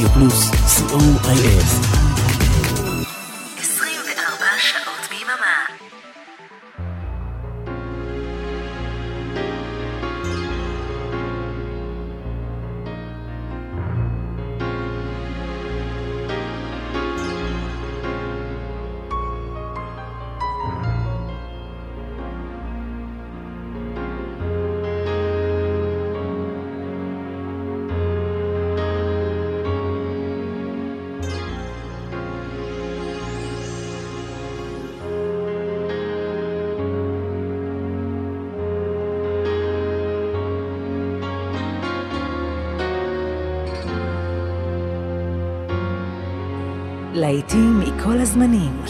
Radio Plus, COIS.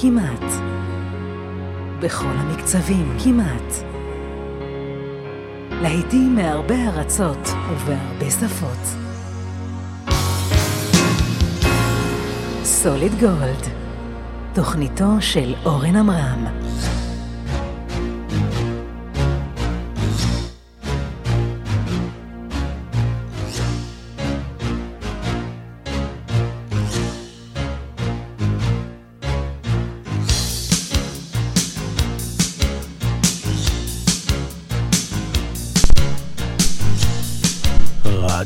כמעט. בכל המקצבים, כמעט. להיטים מהרבה ארצות ובהרבה שפות. סוליד גולד, תוכניתו של אורן עמרם.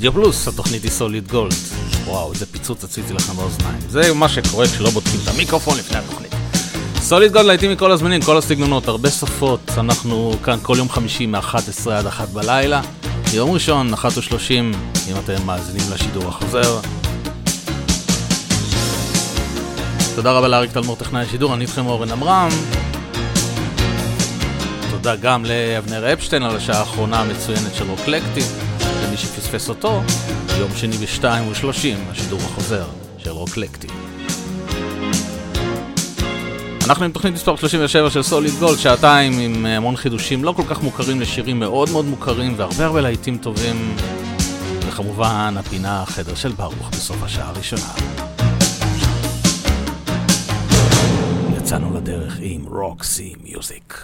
רדיו פלוס, התוכנית היא סוליד גולד. וואו, איזה פיצוץ עשיתי לכם באוזניים. זה מה שקורה כשלא בודקים את המיקרופון לפני התוכנית. סוליד גולד להיטים מכל הזמנים, כל הסגנונות, הרבה שפות. אנחנו כאן כל יום חמישי מ-11 עד 1 בלילה. יום ראשון, 1 ו-30, אם אתם מאזינים לשידור החוזר. תודה רבה לאריק תלמור, טכנאי השידור, אני איתכם אורן עמרם. תודה גם לאבנר אפשטיין על השעה האחרונה המצוינת של רוקלקטי. למי שפספס אותו, יום שני ב-2 ו-30, השידור החוזר של רוקלקטי. אנחנו עם תוכנית מספר 37 של סוליד גולד, שעתיים עם המון חידושים לא כל כך מוכרים לשירים מאוד מאוד מוכרים והרבה הרבה להיטים טובים. וכמובן, הפינה החדר של ברוך בסוף השעה הראשונה. יצאנו לדרך עם רוקסי מיוזיק.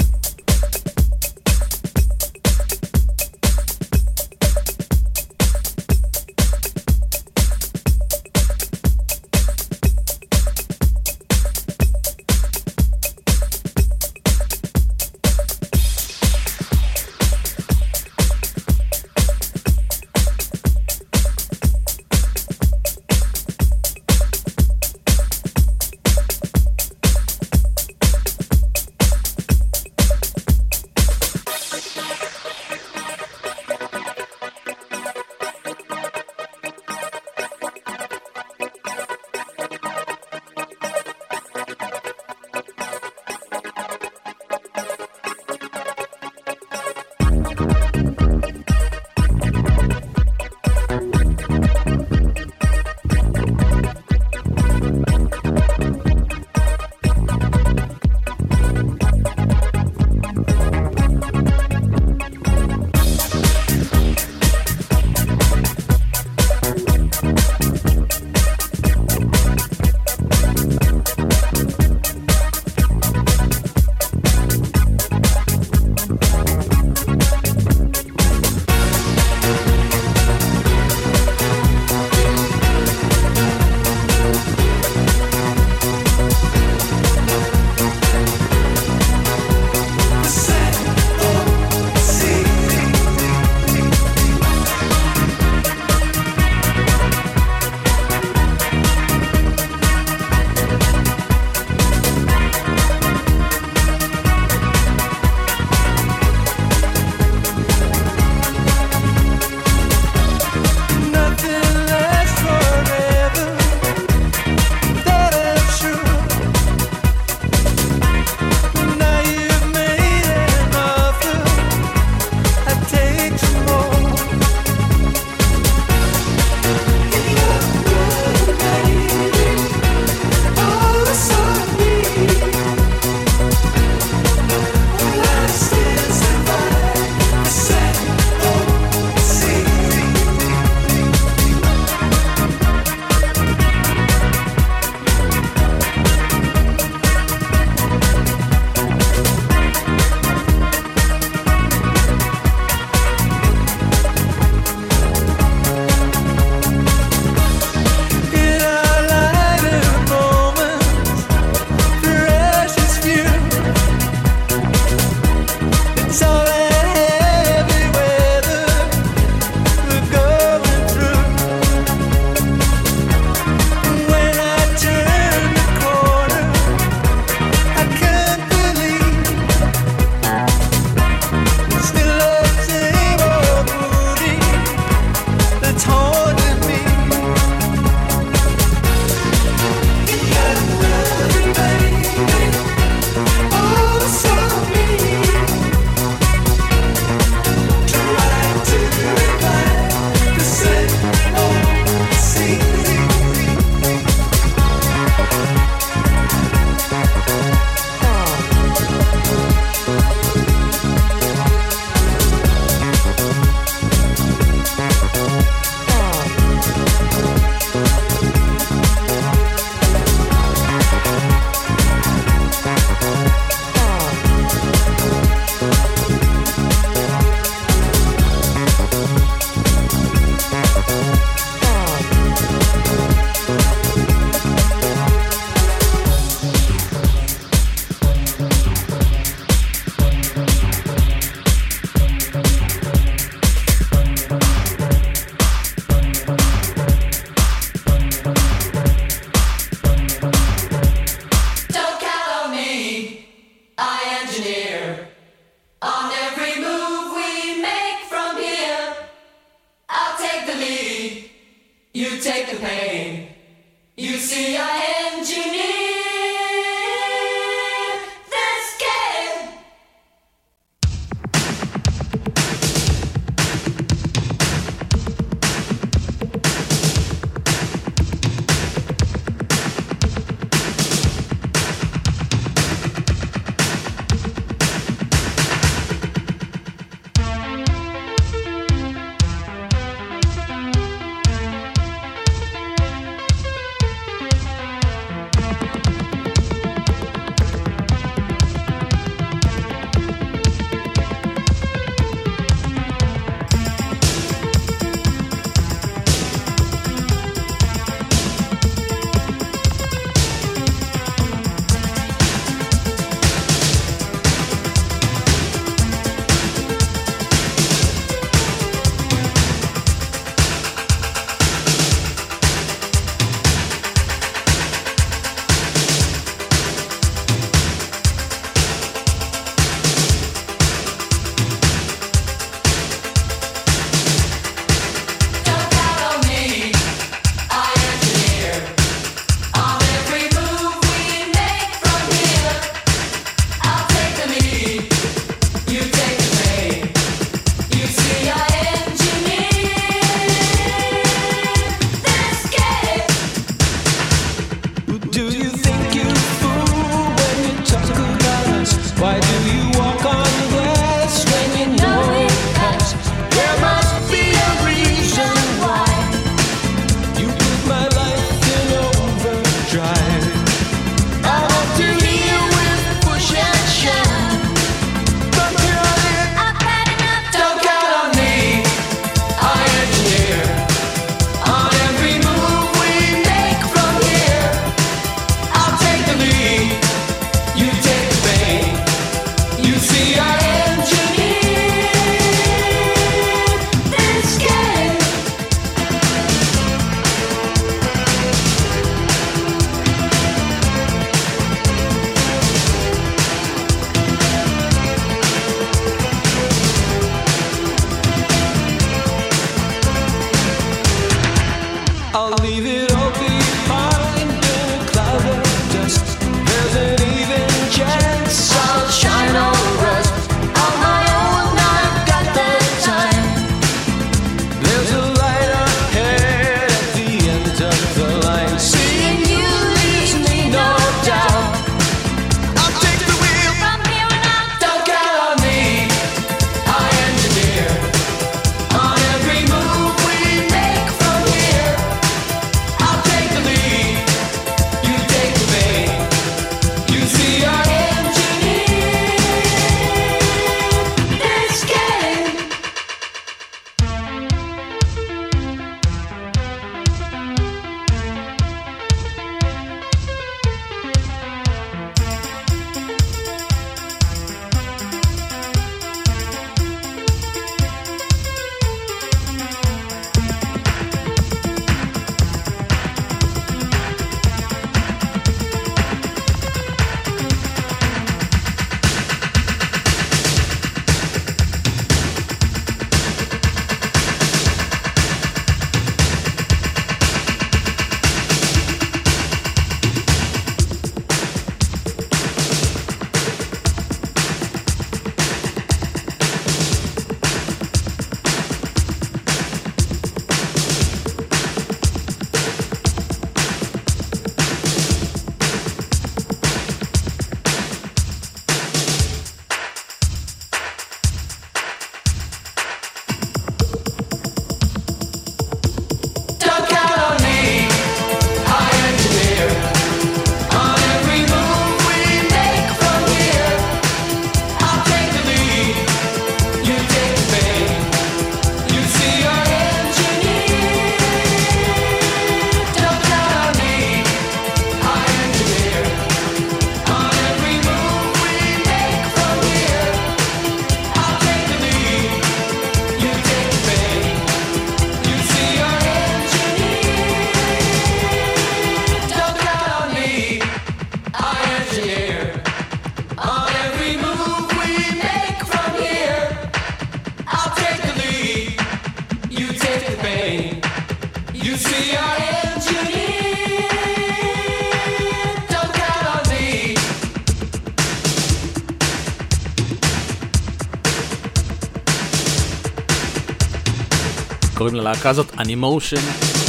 קוראים ללהקה הזאת אנימושן,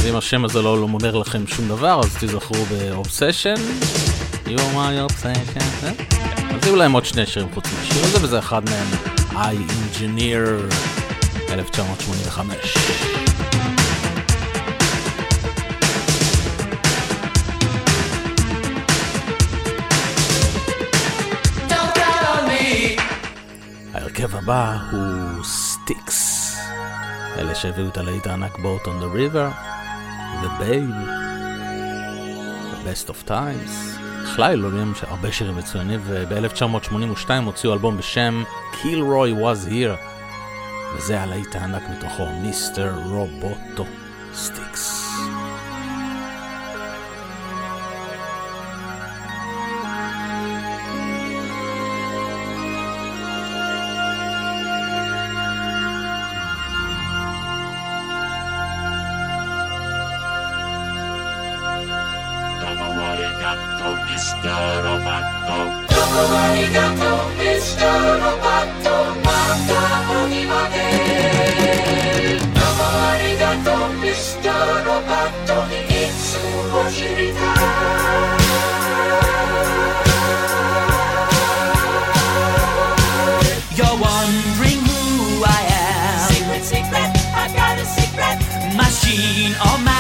ואם השם הזה לא, לא אומר לכם שום דבר, אז תזכרו באובסשן. You are my obsession. אז יהיו להם עוד שני שירים חוץ מהשיר הזה, וזה אחד מהם, I Engineer 1985. ההרכב הבא הוא סטיקס. אלה שהביאו את הלהיט הענק בוט on the river, The Best of Times. בכלל אלוהים הרבה שירים מצוינים, וב-1982 הוציאו אלבום בשם Kilroy Was Here, וזה הלהיט הענק מתוכו, מיסטר רובוטו סטיקס. all my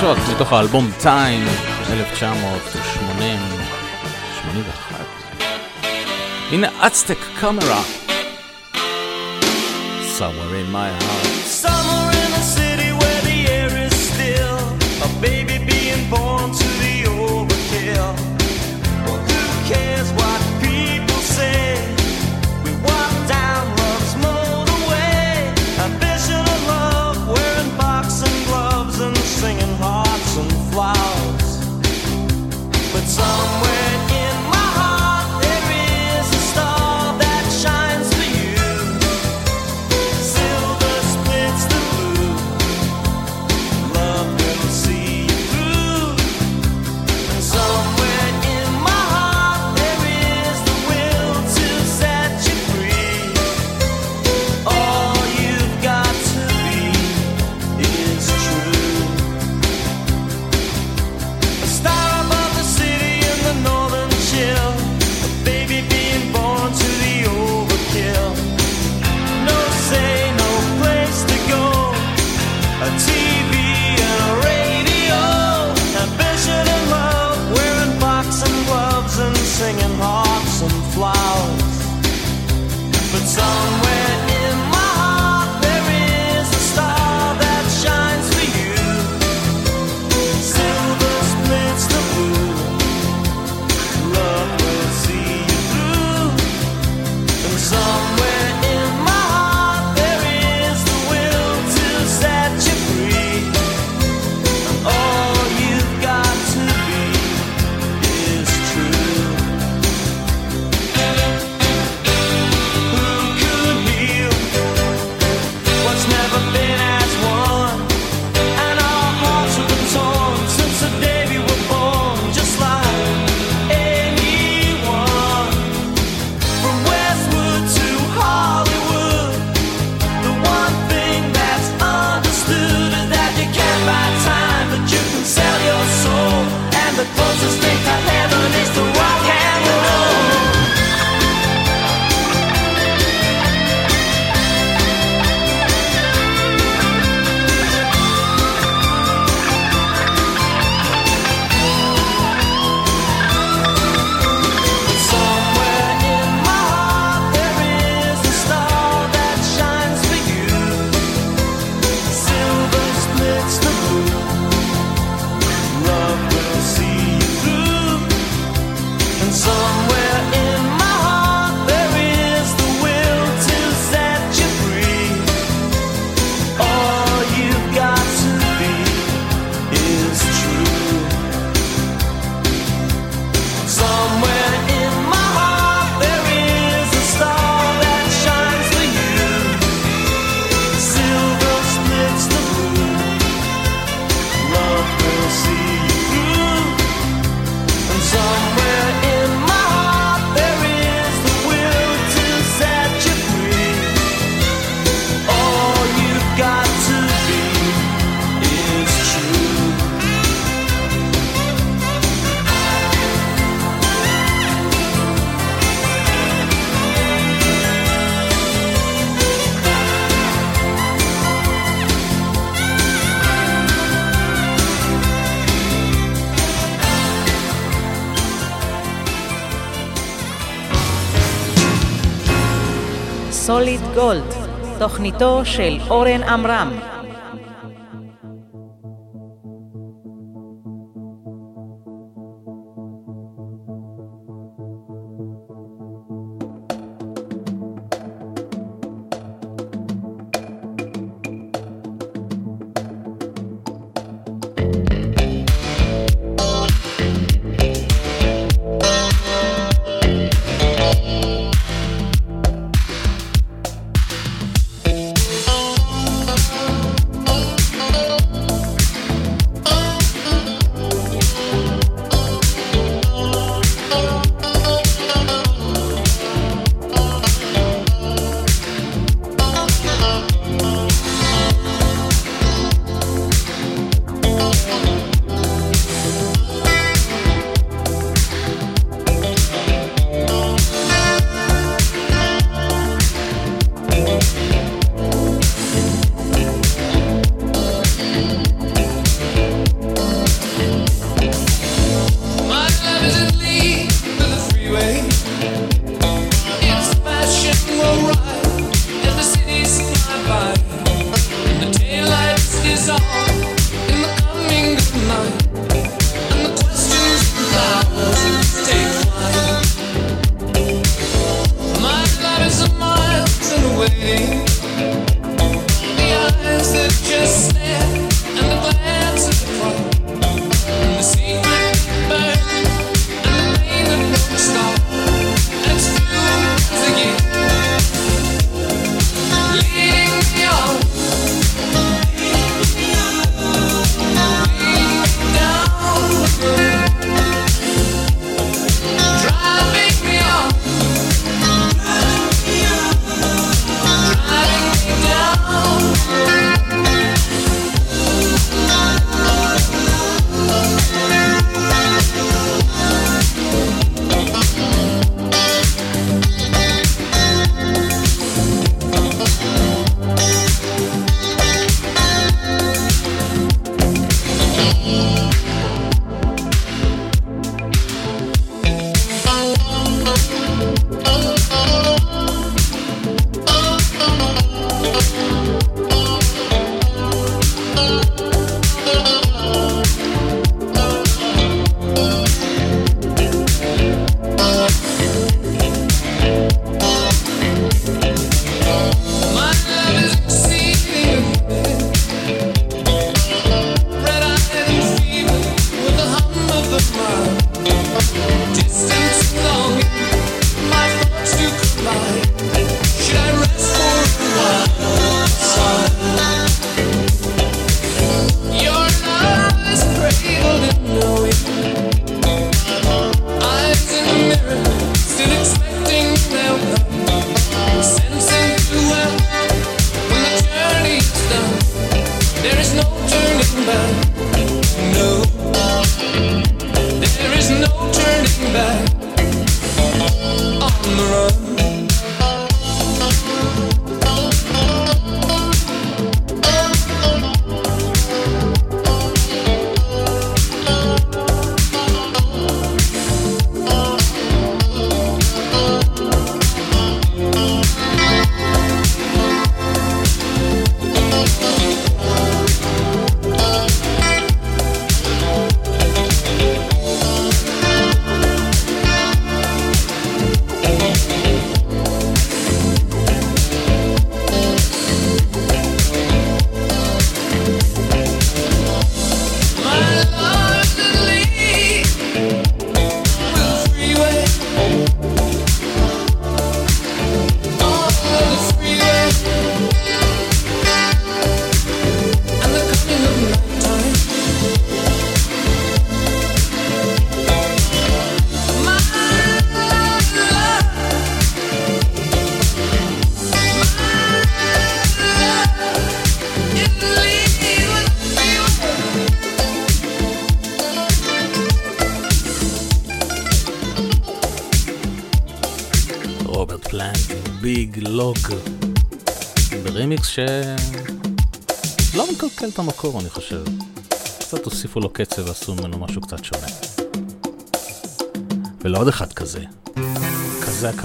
חדשות מתוך האלבום טיים 1980 81 הנה אצטק קאמרה Somewhere in my heart. גולד, תוכניתו של אורן עמרם.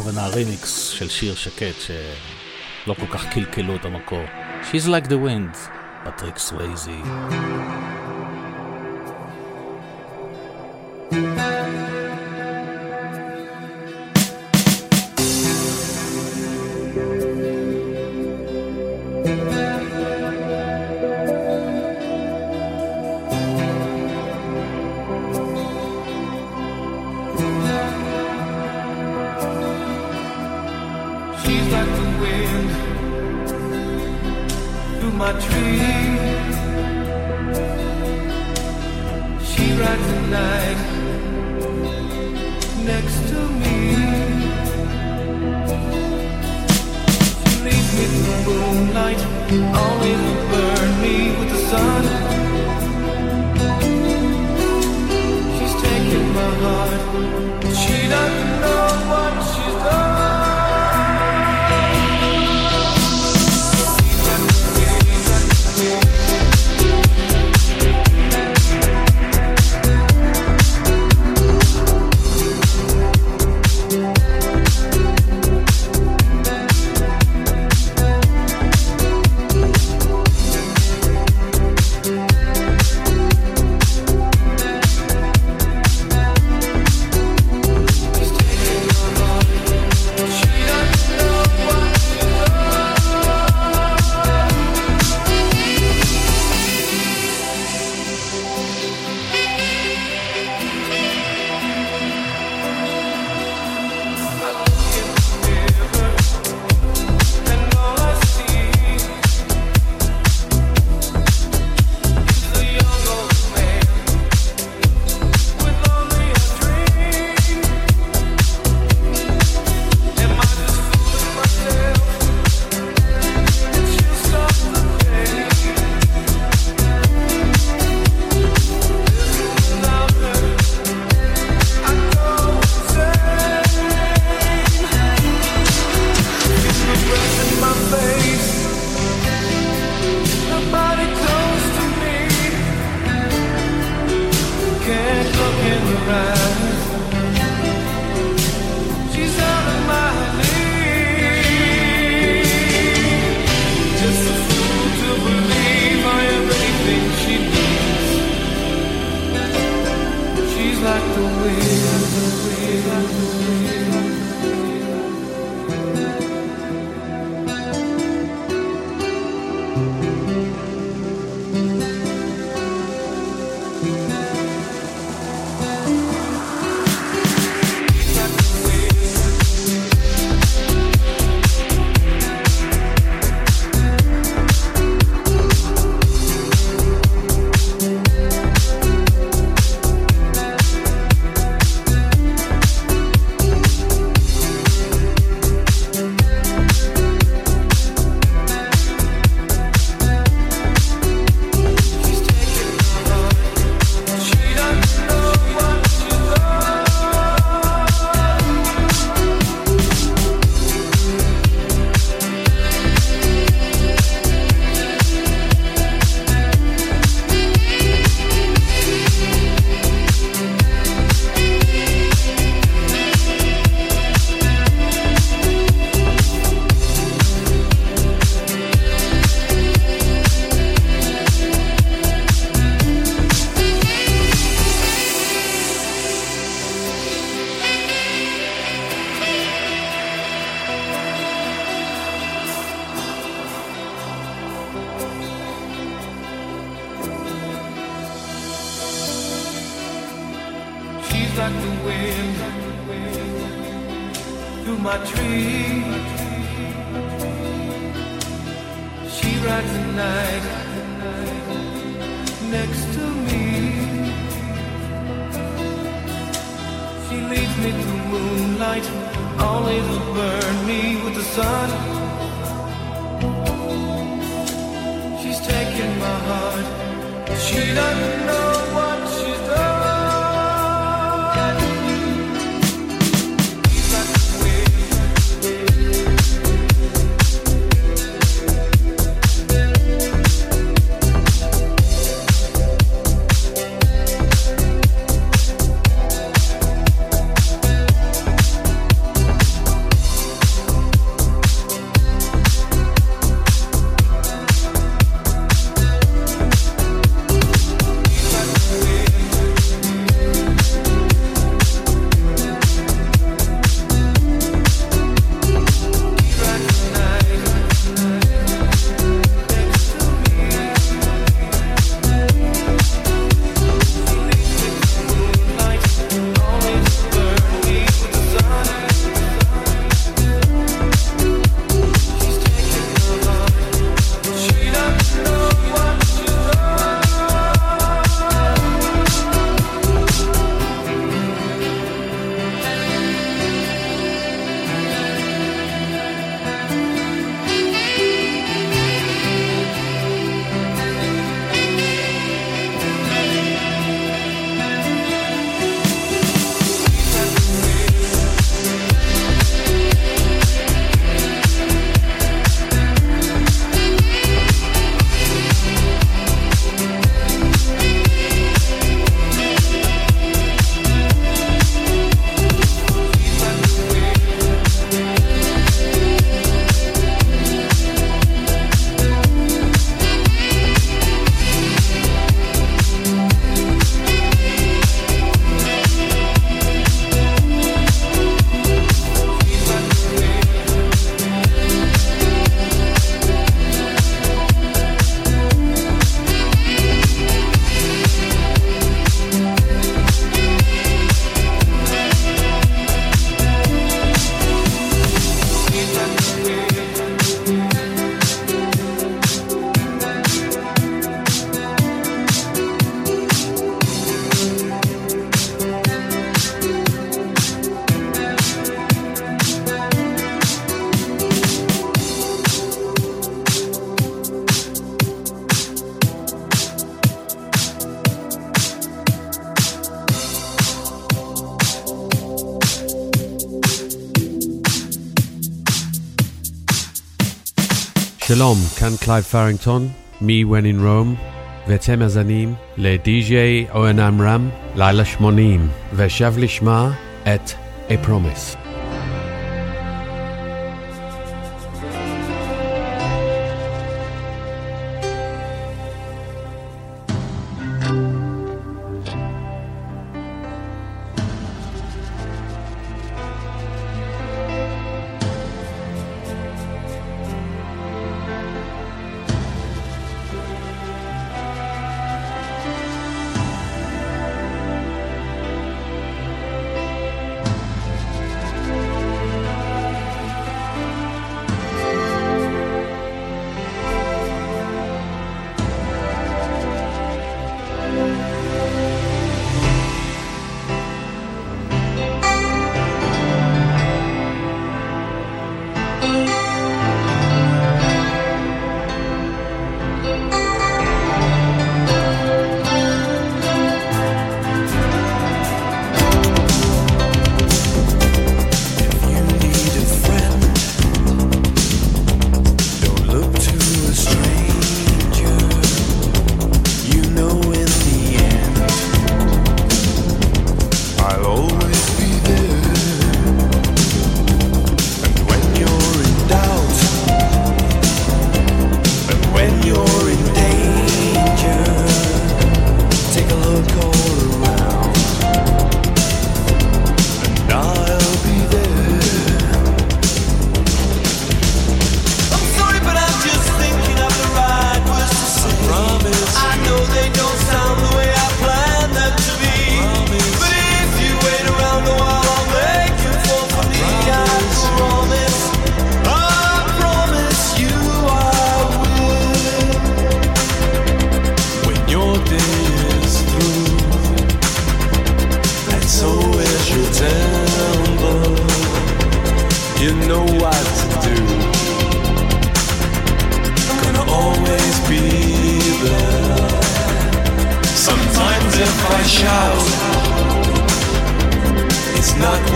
הכוונה רימיקס של שיר שקט שלא כל כך קלקלו את המקור. She's like the wind, פטריק סווייזי. כאן קלייב פרינגטון, Me When In Rome, ואתם מאזינים לדי.ג'יי אורן עמרם, לילה 80, ושב לשמה את A Promise.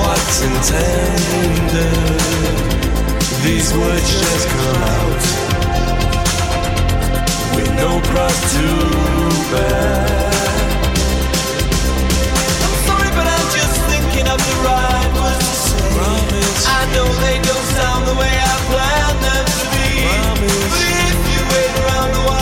what's intended. These words just come out with no pride to bear. I'm sorry, but I'm just thinking of the right words to say. Promise. I know they don't sound the way I planned them to be. Promise. But if you wait around the while.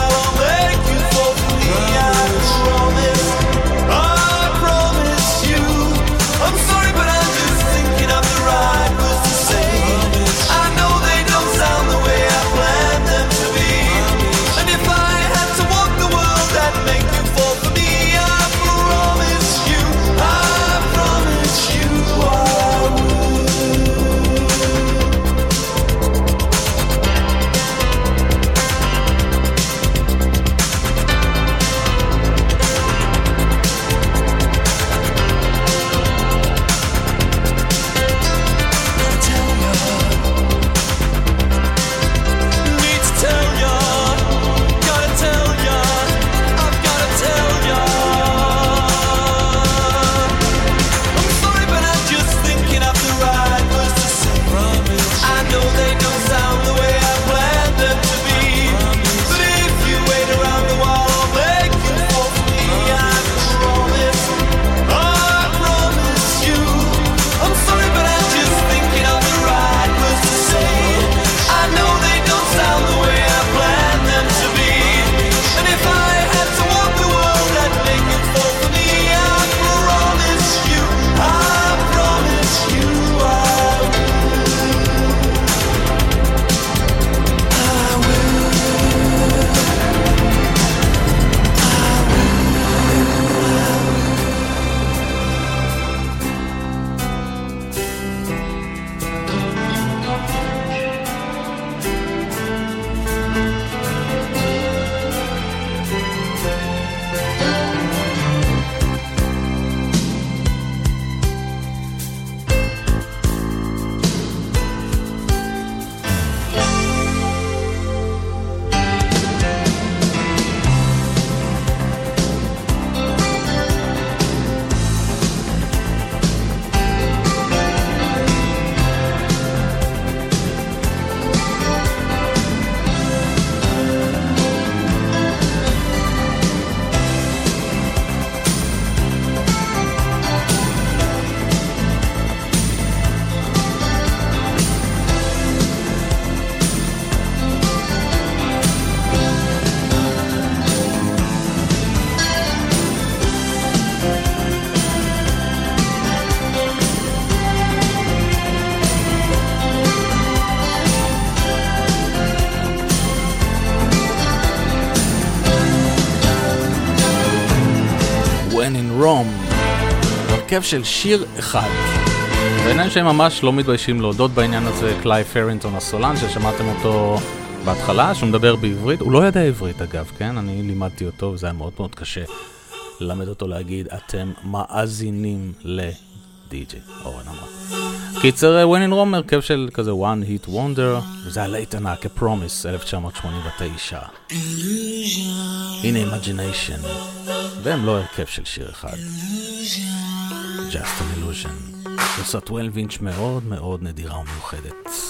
הרכב של שיר אחד. בעיניי שהם ממש לא מתביישים להודות בעניין הזה, קליי פרינטון הסולן, ששמעתם אותו בהתחלה, שהוא מדבר בעברית. הוא לא ידע עברית אגב, כן? אני לימדתי אותו, וזה היה מאוד מאוד קשה ללמד אותו להגיד, אתם מאזינים לדי.ג'יי אורן אמרה. קיצר, When in Rome, הרכב של כזה one hit wonder, וזה הלהיט ענק, A Promise, 1989. הנה Imagination, והם לא הרכב של שיר אחד. Just an illusion. גרסת 12 אינץ' מאוד מאוד נדירה ומיוחדת.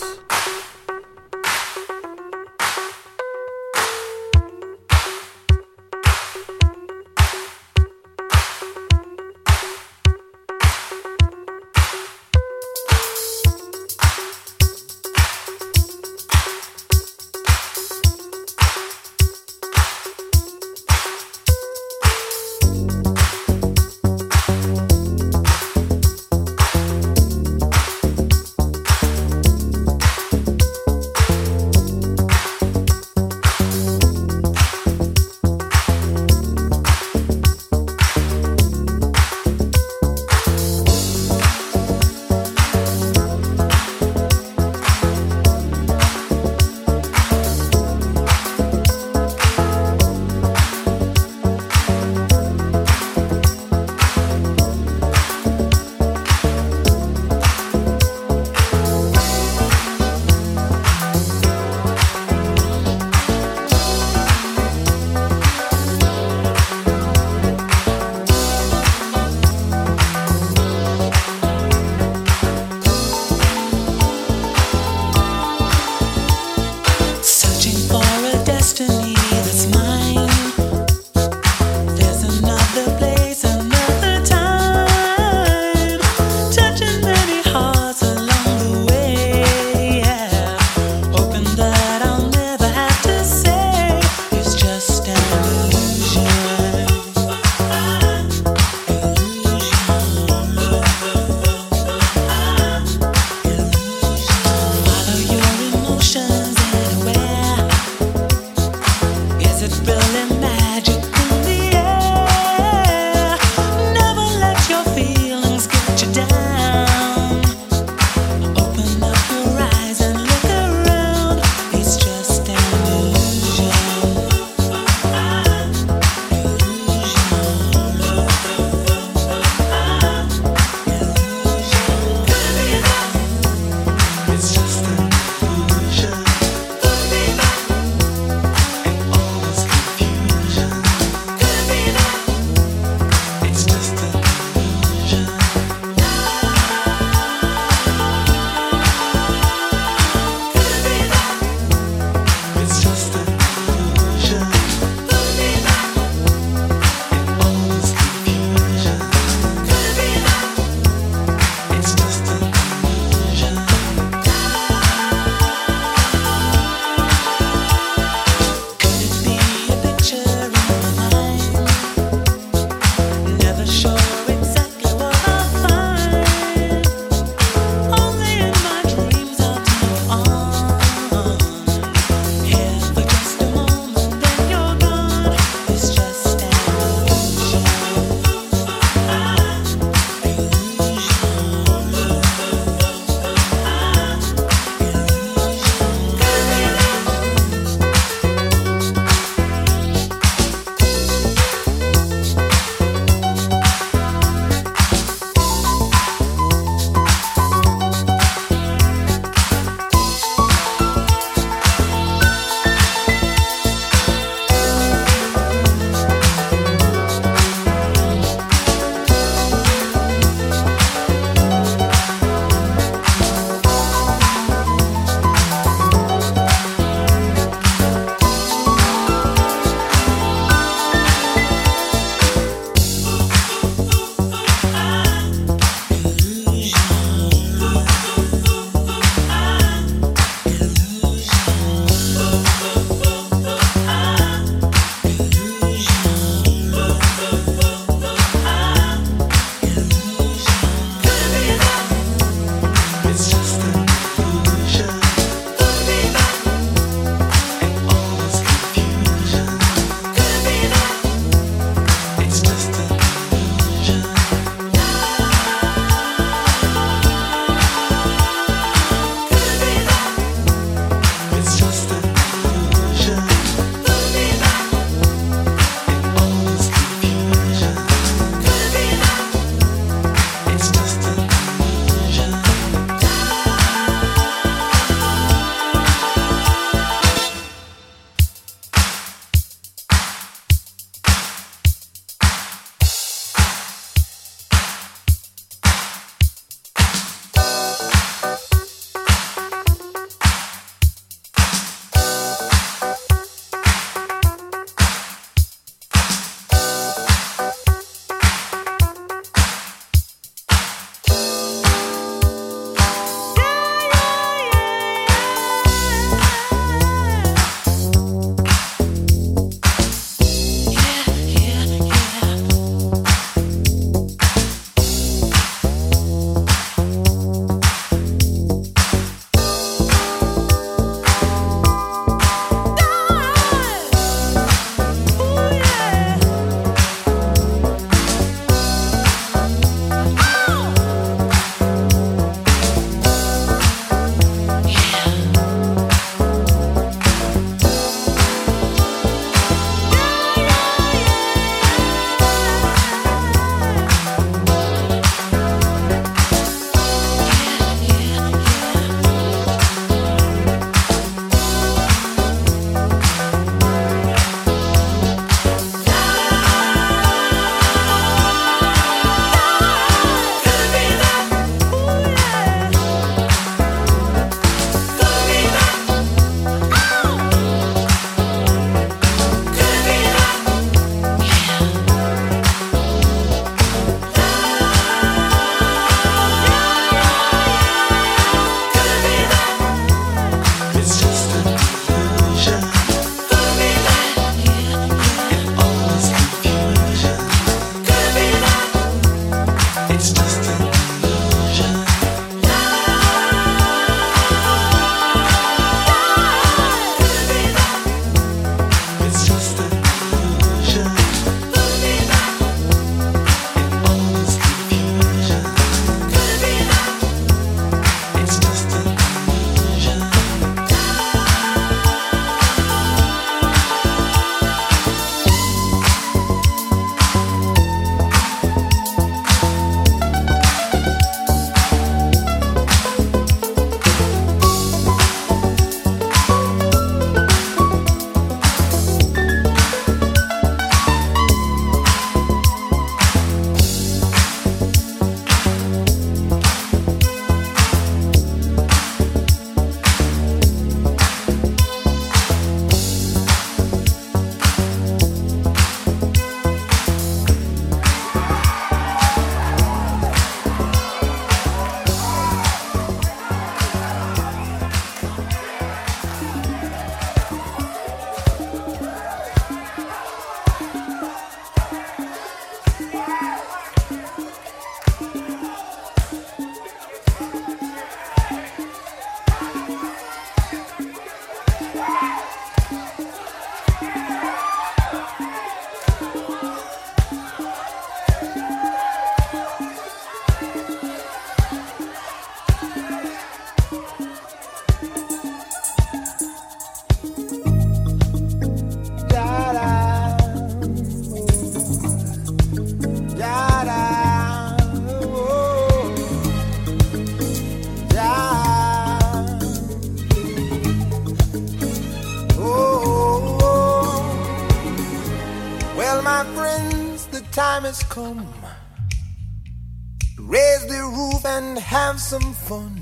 Raise the roof and have some fun.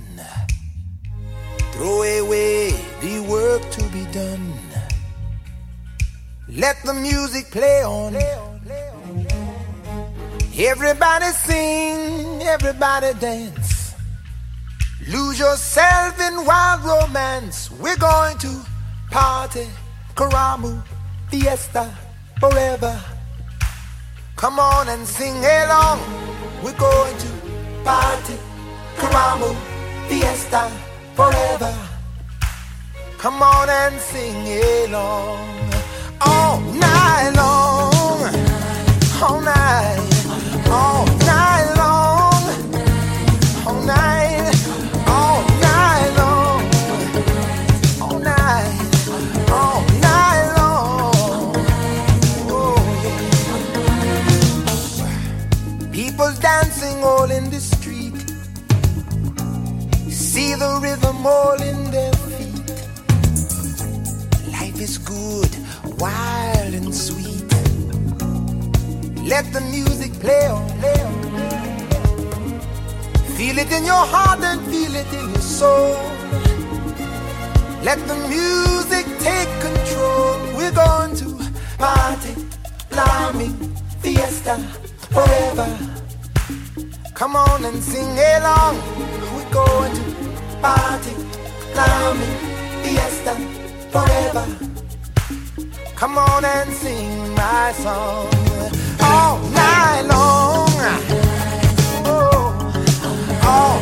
Throw away the work to be done. Let the music play on. Everybody sing, everybody dance. Lose yourself in wild romance. We're going to party, Karamu, fiesta, forever. Come on and sing along. We're going to party, Karamu, fiesta, forever. Come on and sing along. All night long, all night, all night the rhythm all in their feet. Life is good, wild and sweet. Let the music play on, play on. Feel it in your heart and feel it in your soul. Let the music take control. We're going to party, Karamu, fiesta, forever. Come on and sing along. We're going to party, Karamu, fiesta, forever. Come on and sing my song all night long. Oh, all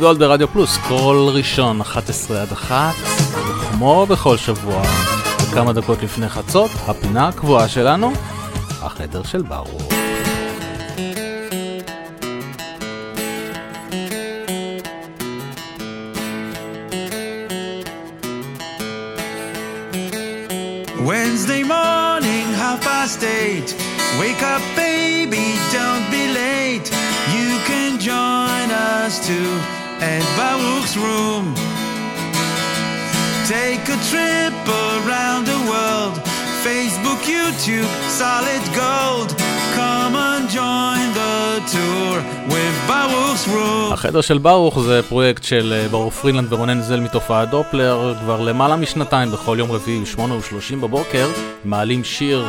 גולד ברדיו פלוס, כל ראשון, 11 עד 1, וכמו בכל שבוע, וכמה דקות לפני חצות, הפינה הקבועה שלנו, החדר של ברוך. YouTube, solid gold. Come and join the tour with Baruch's room. החדר של ברוך זה פרויקט של אה, ברוך פרילנד ורונן זל מתופעת דופלר. כבר למעלה משנתיים בכל יום רביעי, 8 ו-30 בבוקר, מעלים שיר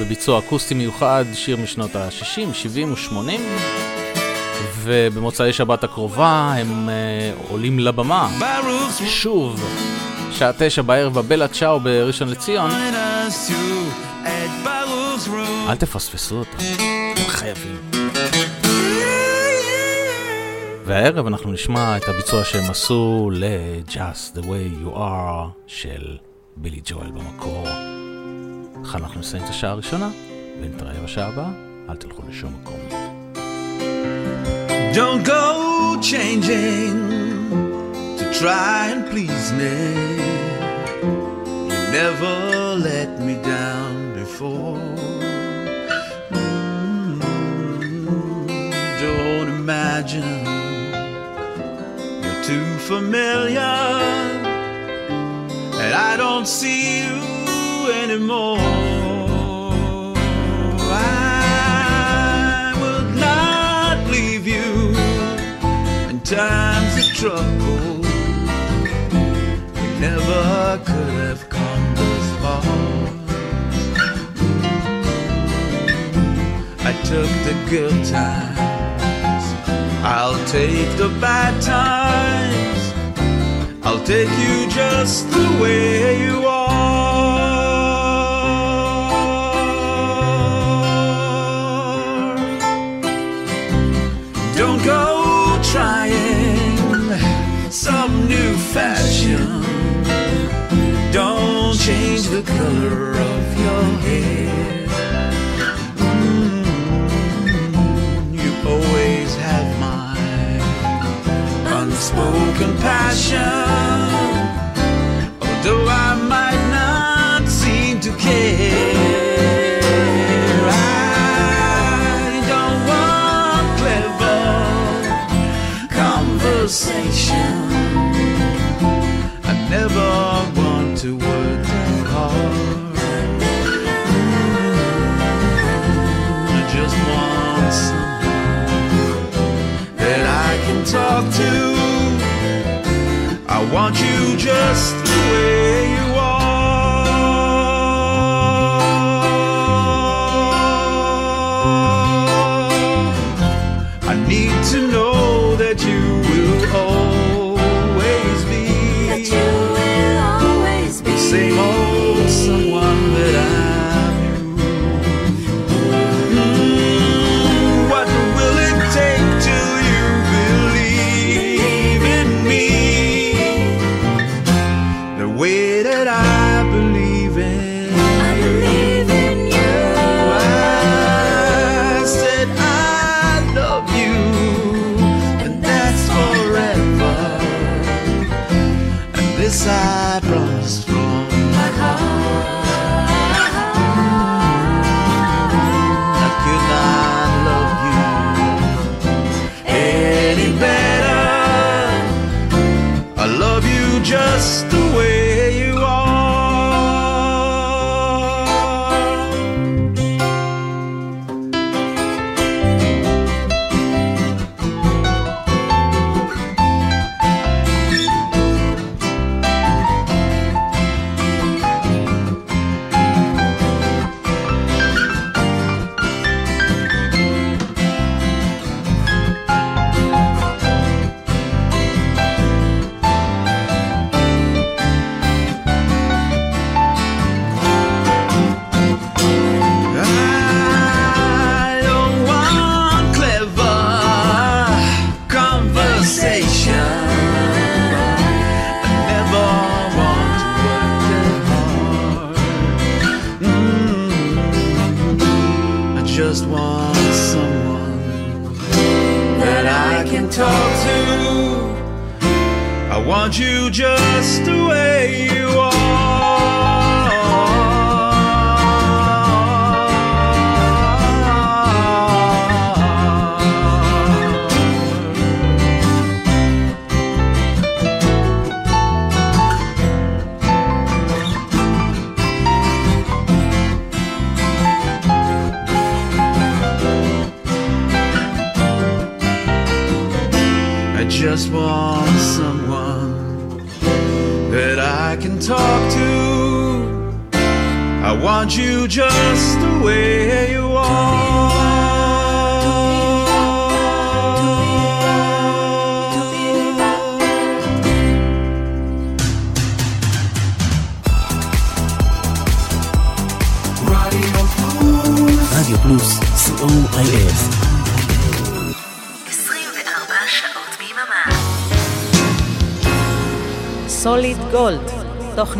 בביצוע אקוסטי מיוחד, שיר משנות ה-60, 70 ו-80, ובמוצאי שבת הקרובה הם uh, עולים לבמה, שוב, שעה תשע בערב בבלה צ'או בראשון לציון, אל תפספסו אותה, אתם חייבים. והערב אנחנו נשמע את הביצוע שהם עשו ל-Just the way you are של בילי ג'ואל במקור. ככה אנחנו נסיים את השעה הראשונה, ונתראה בשעה הבאה, אל תלכו לשום מקום. Don't go changing to try and please me. You never let me down before. Mm, Don't imagine you're too familiar, and I don't see you anymore. I will not leave you in times of trouble. We never could have come this far. Took the good times. I'll take the bad times. I'll take you just the way you are. Passion. Just the way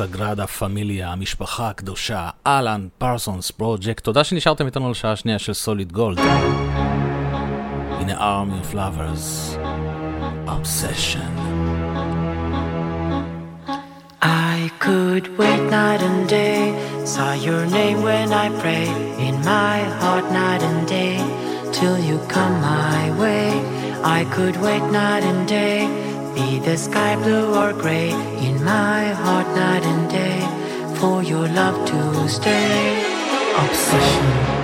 הסגרדה פמיליה, המשפחה הקדושה, אלן פרסונס פרוג'קט, תודה שנשארתם איתנו לשעה השנייה של סוליד גולד. הנה army of lovers, obsession. I could wait night and day, saw your name when I pray in my heart night and day, till you come my way. I could wait night and day, be the sky blue or gray my heart night and day for your love to stay. Obsession.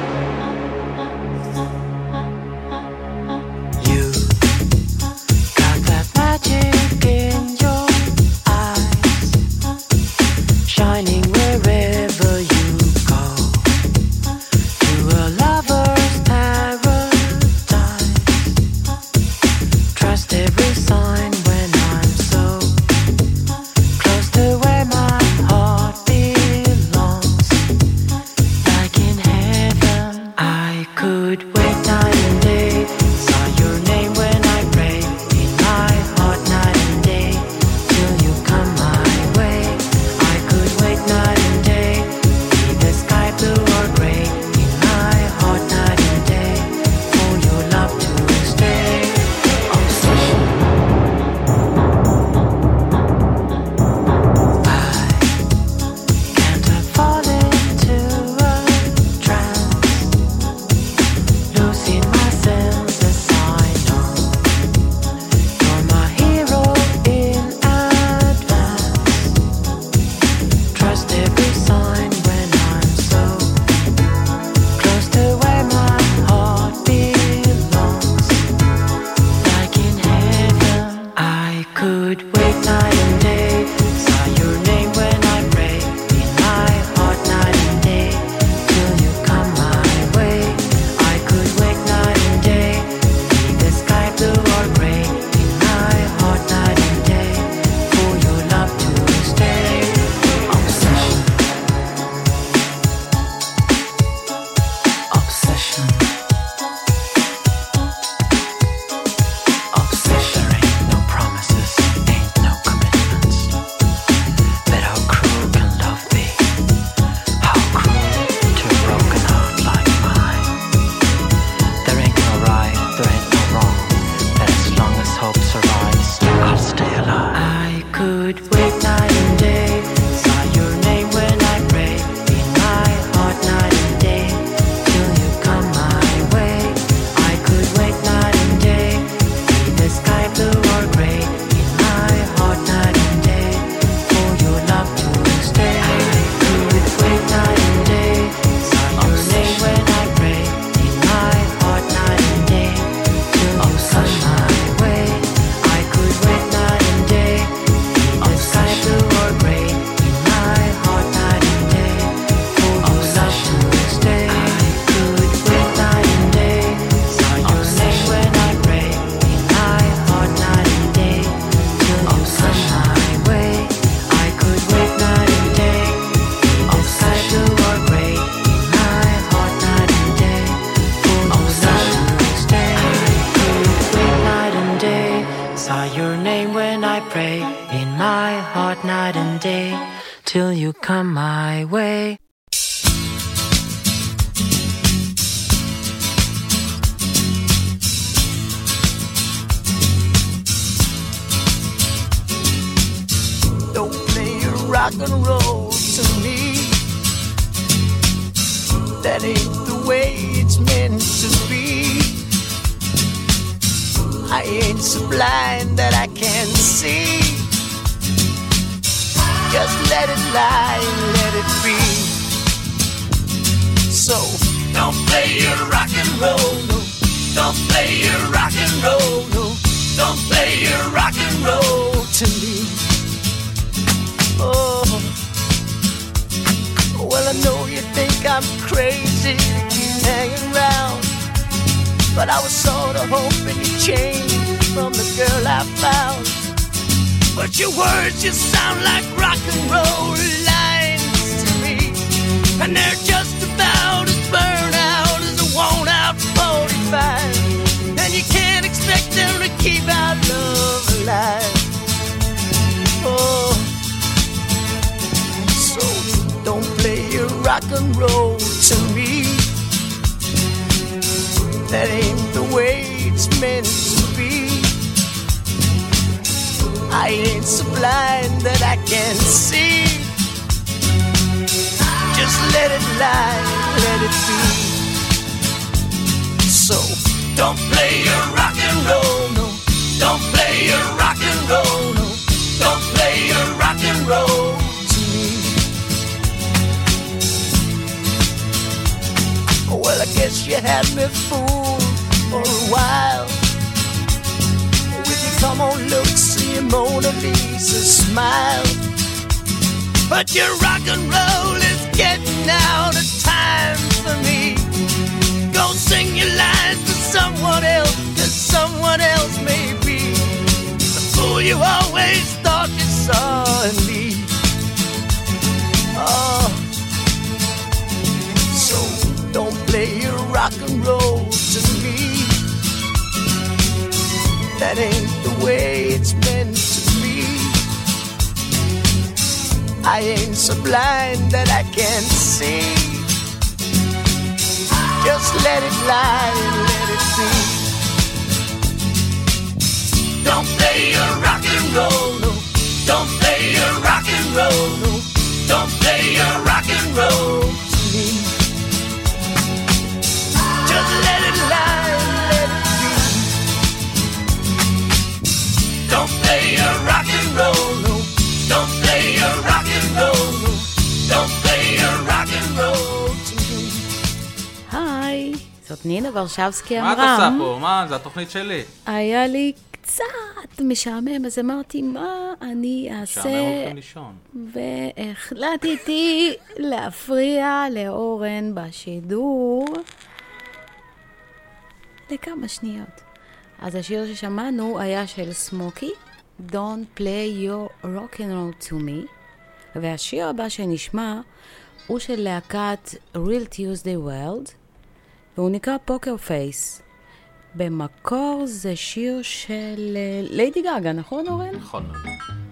Sort of hoping to change from the girl I found. But your words just sound like rock and roll lines to me, and they're just about as burned out as a worn out 45. And you can't expect them to keep our love alive. Oh. So don't play your rock and roll to me. That ain't the way it's meant to be. I ain't so blind that I can't see. Just let it lie, let it be. So don't play your rock and roll, no. Don't play your rock and roll, no. Don't play your rock and roll guess you had me fooled for a while. With your come on looks and your Mona Lisa smile. But your rock and roll is getting out of time for me. Go sing your lines to someone else, cause someone else may be the fool you always thought you saw in me. Oh, rock and roll to me. That ain't the way it's meant to be. I ain't so blind that I can't see. Just let it lie let it be. Don't play your rock and roll, no. Don't play your rock and roll, no. Don't play your rock and roll נינה ורשבסקי מה את עושה אמרם. פה? מה, זה התוכנית שלי. היה לי קצת משעמם, אז אמרתי, מה אני אעשה? שעמם הולכים לישון. והחלטתי להפריע לאורן בשידור לכמה שניות. אז השיר ששמענו היה של סמוקי, Don't play your rock and roll to me, והשיר הבא שנשמע הוא של להקת Real Tuesday World, והוא נקרא פוקר פייס. במקור זה שיר של ליידי גאגה, נכון אורן? נכון.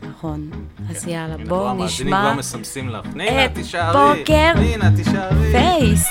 נכון. אז כן. יאללה, הנה, בואו כבר המאזינים נשמע כבר מסמסים לך. נינה, תישארי. פוקר. פייס.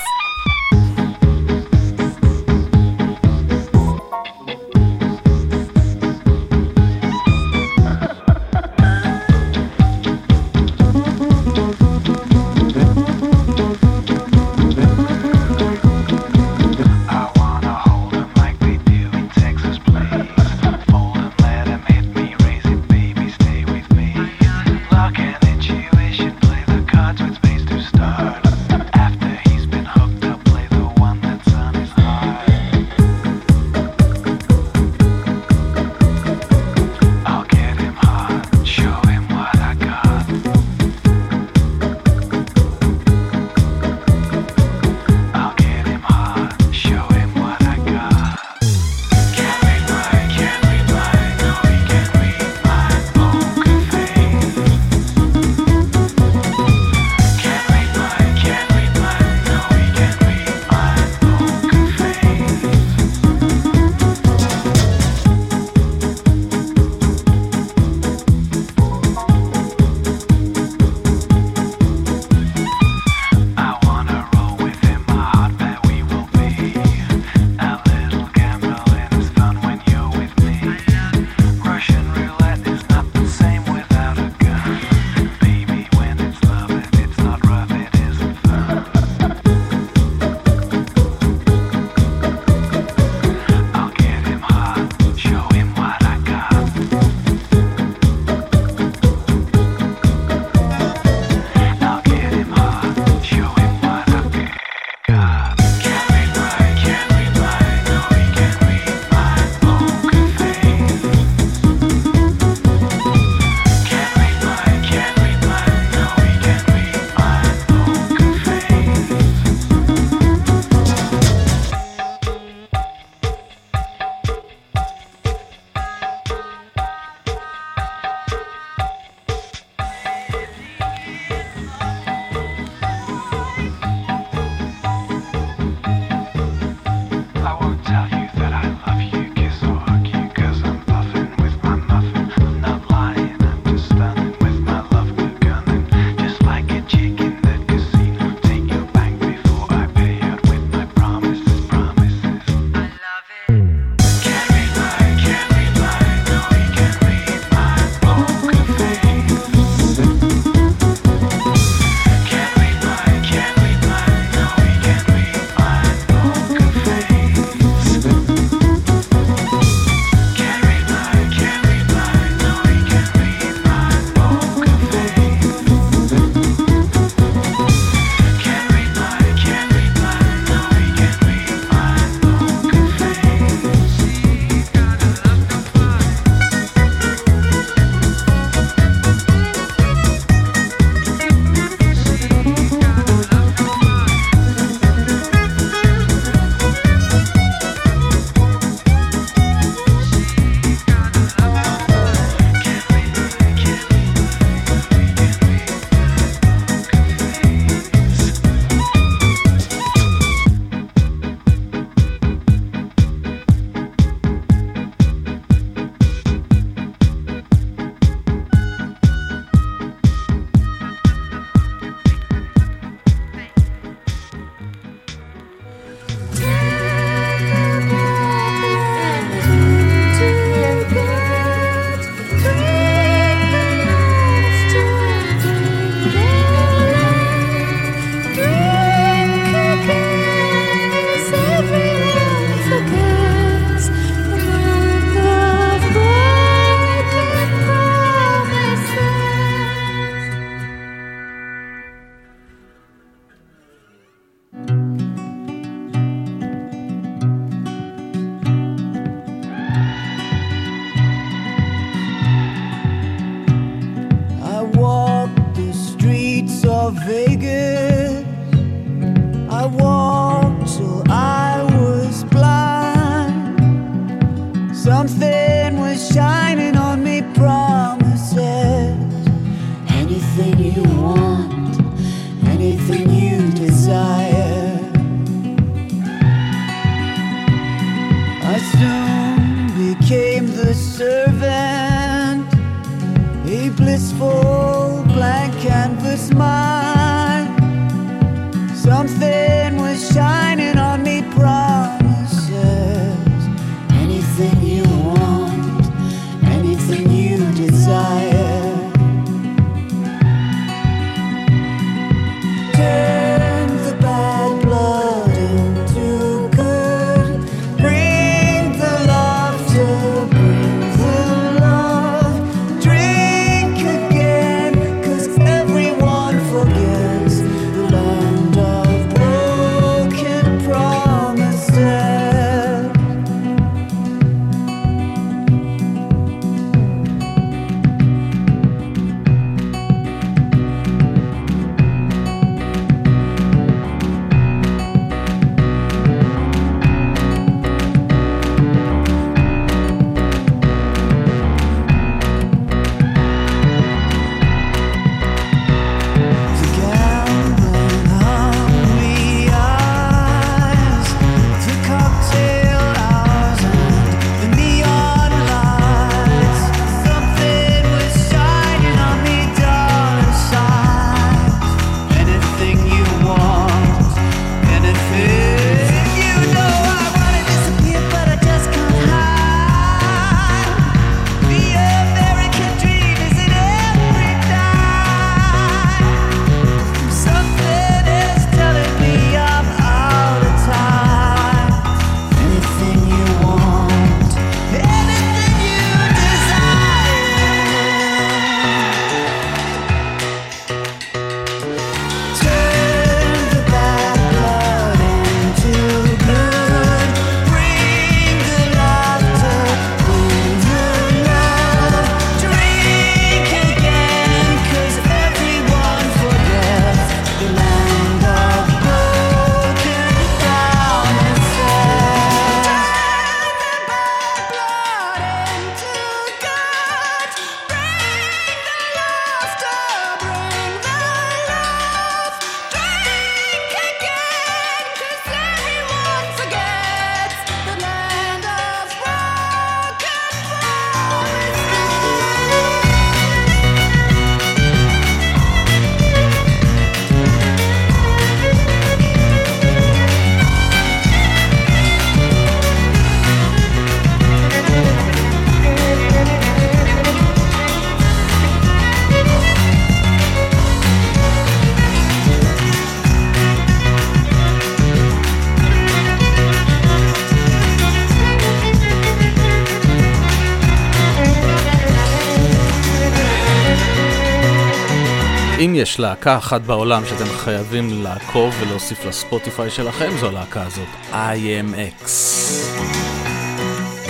יש להקה אחת בעולם שאתם חייבים לעקוב ולהוסיף לספוטיפיי שלכם, זו הלהקה הזאת, IMX.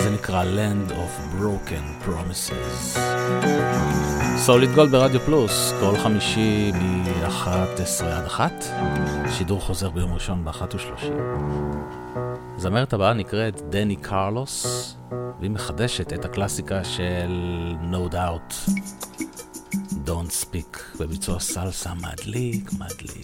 זה נקרא Land of Broken Promises. סוליד גולד ברדיו פלוס, כל חמישי מ-11 עד 1, שידור חוזר ביום ראשון ב-13. הזמרת הבאה נקראת דני קרלוס, והיא מחדשת את הקלאסיקה של No Doubt, Don't Speak. זה ביצוע סלסה מדליק, מדליק.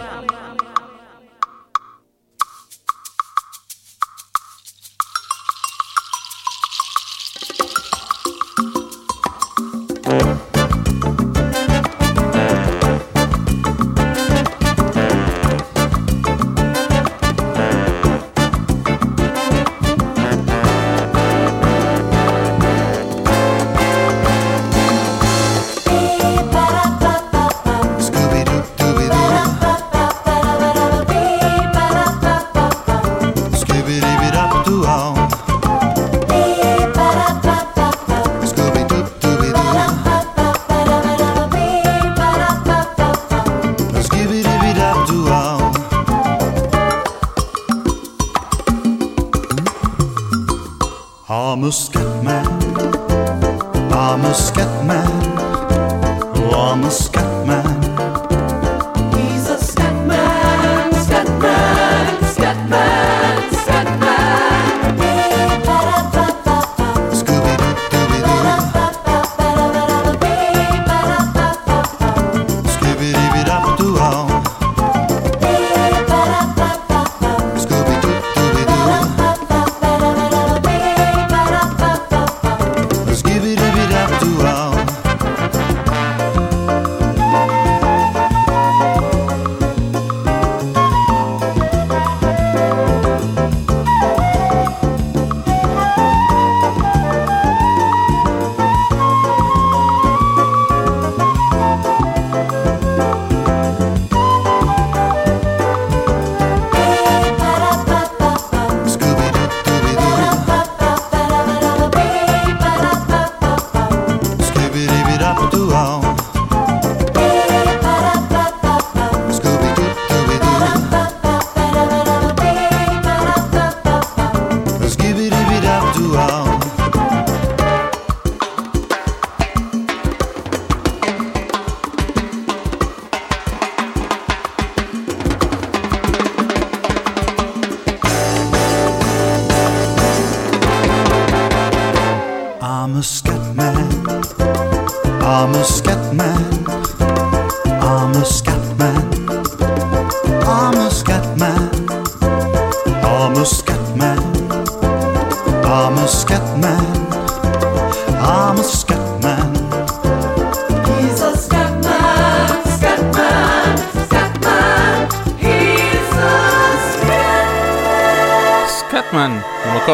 Man.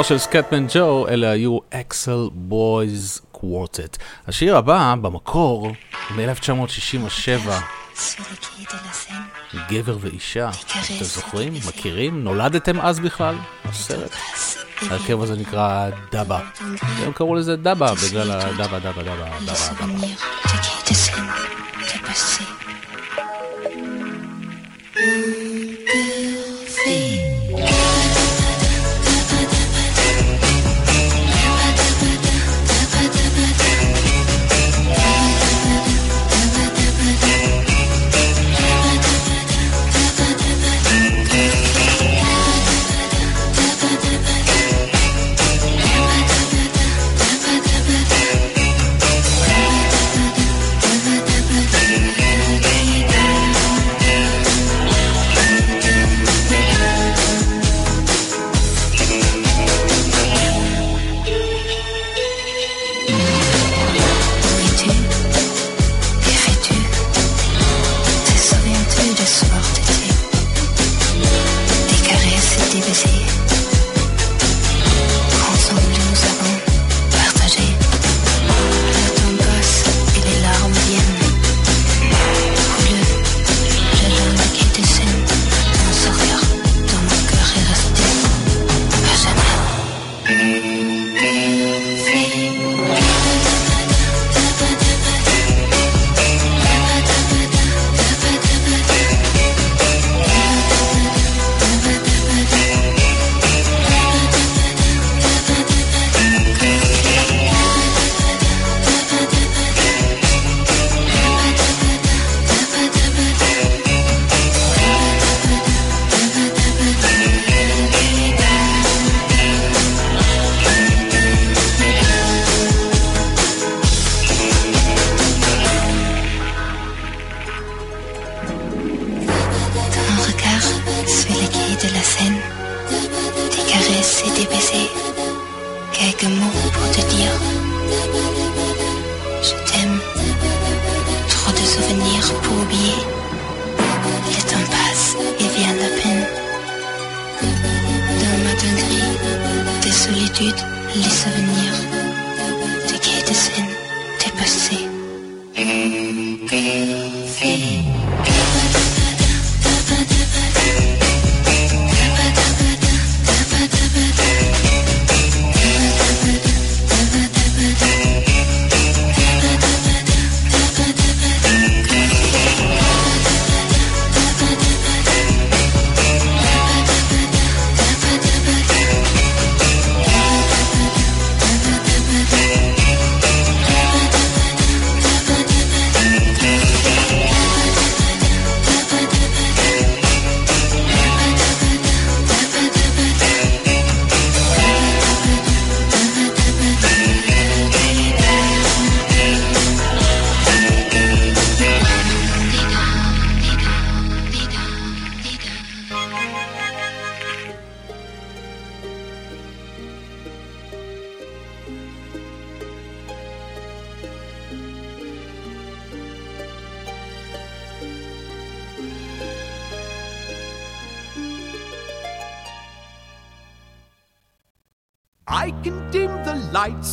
של סקטמן ג'ו, אלה היו אקסל בויז קוורטט. השיר הבא, במקור, מ-1967, גבר ואישה. אתם זוכרים? מכירים? נולדתם אז בכלל? הסרט. ההרכב הזה נקרא דבה. הם קראו לזה דבה בגלל הדבה, דבה, דבה, דבה, דבה.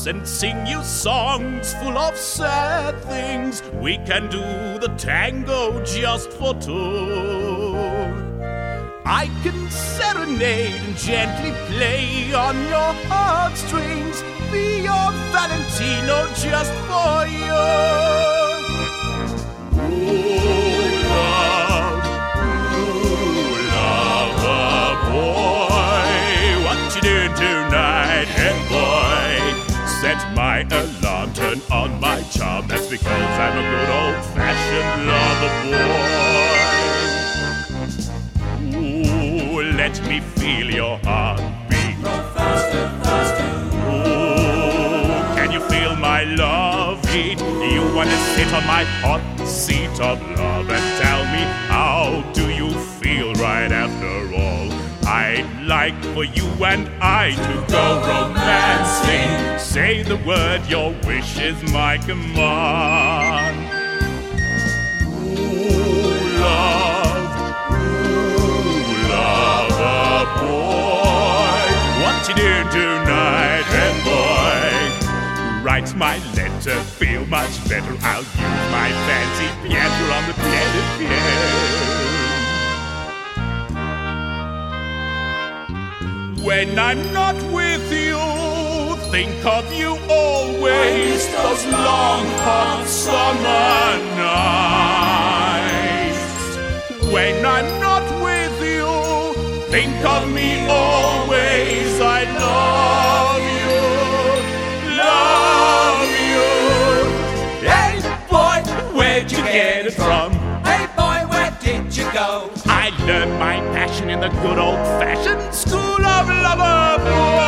And sing you songs full of sad things. We can do the tango just for two. I can serenade and gently play on your heartstrings. Be your Valentino just for you. Because I'm a good old-fashioned lover boy. Ooh, let me feel your heartbeat. Ooh, can you feel my love heat? You wanna sit on my hot seat of love and I'd like for you and I to go romancing. Say the word, your wish is my command. Ooh, love, ooh, lover boy, what you do tonight, and boy? Write my letter, feel much better. I'll use my fancy piano on the piano. piano. When I'm not with you, think of you always. Those long hot summer nights. When I'm not with you, think of me always. I love you, love you. Hey boy, where'd you get it from? Hey boy, where did you go? I learned my passion in the good old fashioned school of lover boys.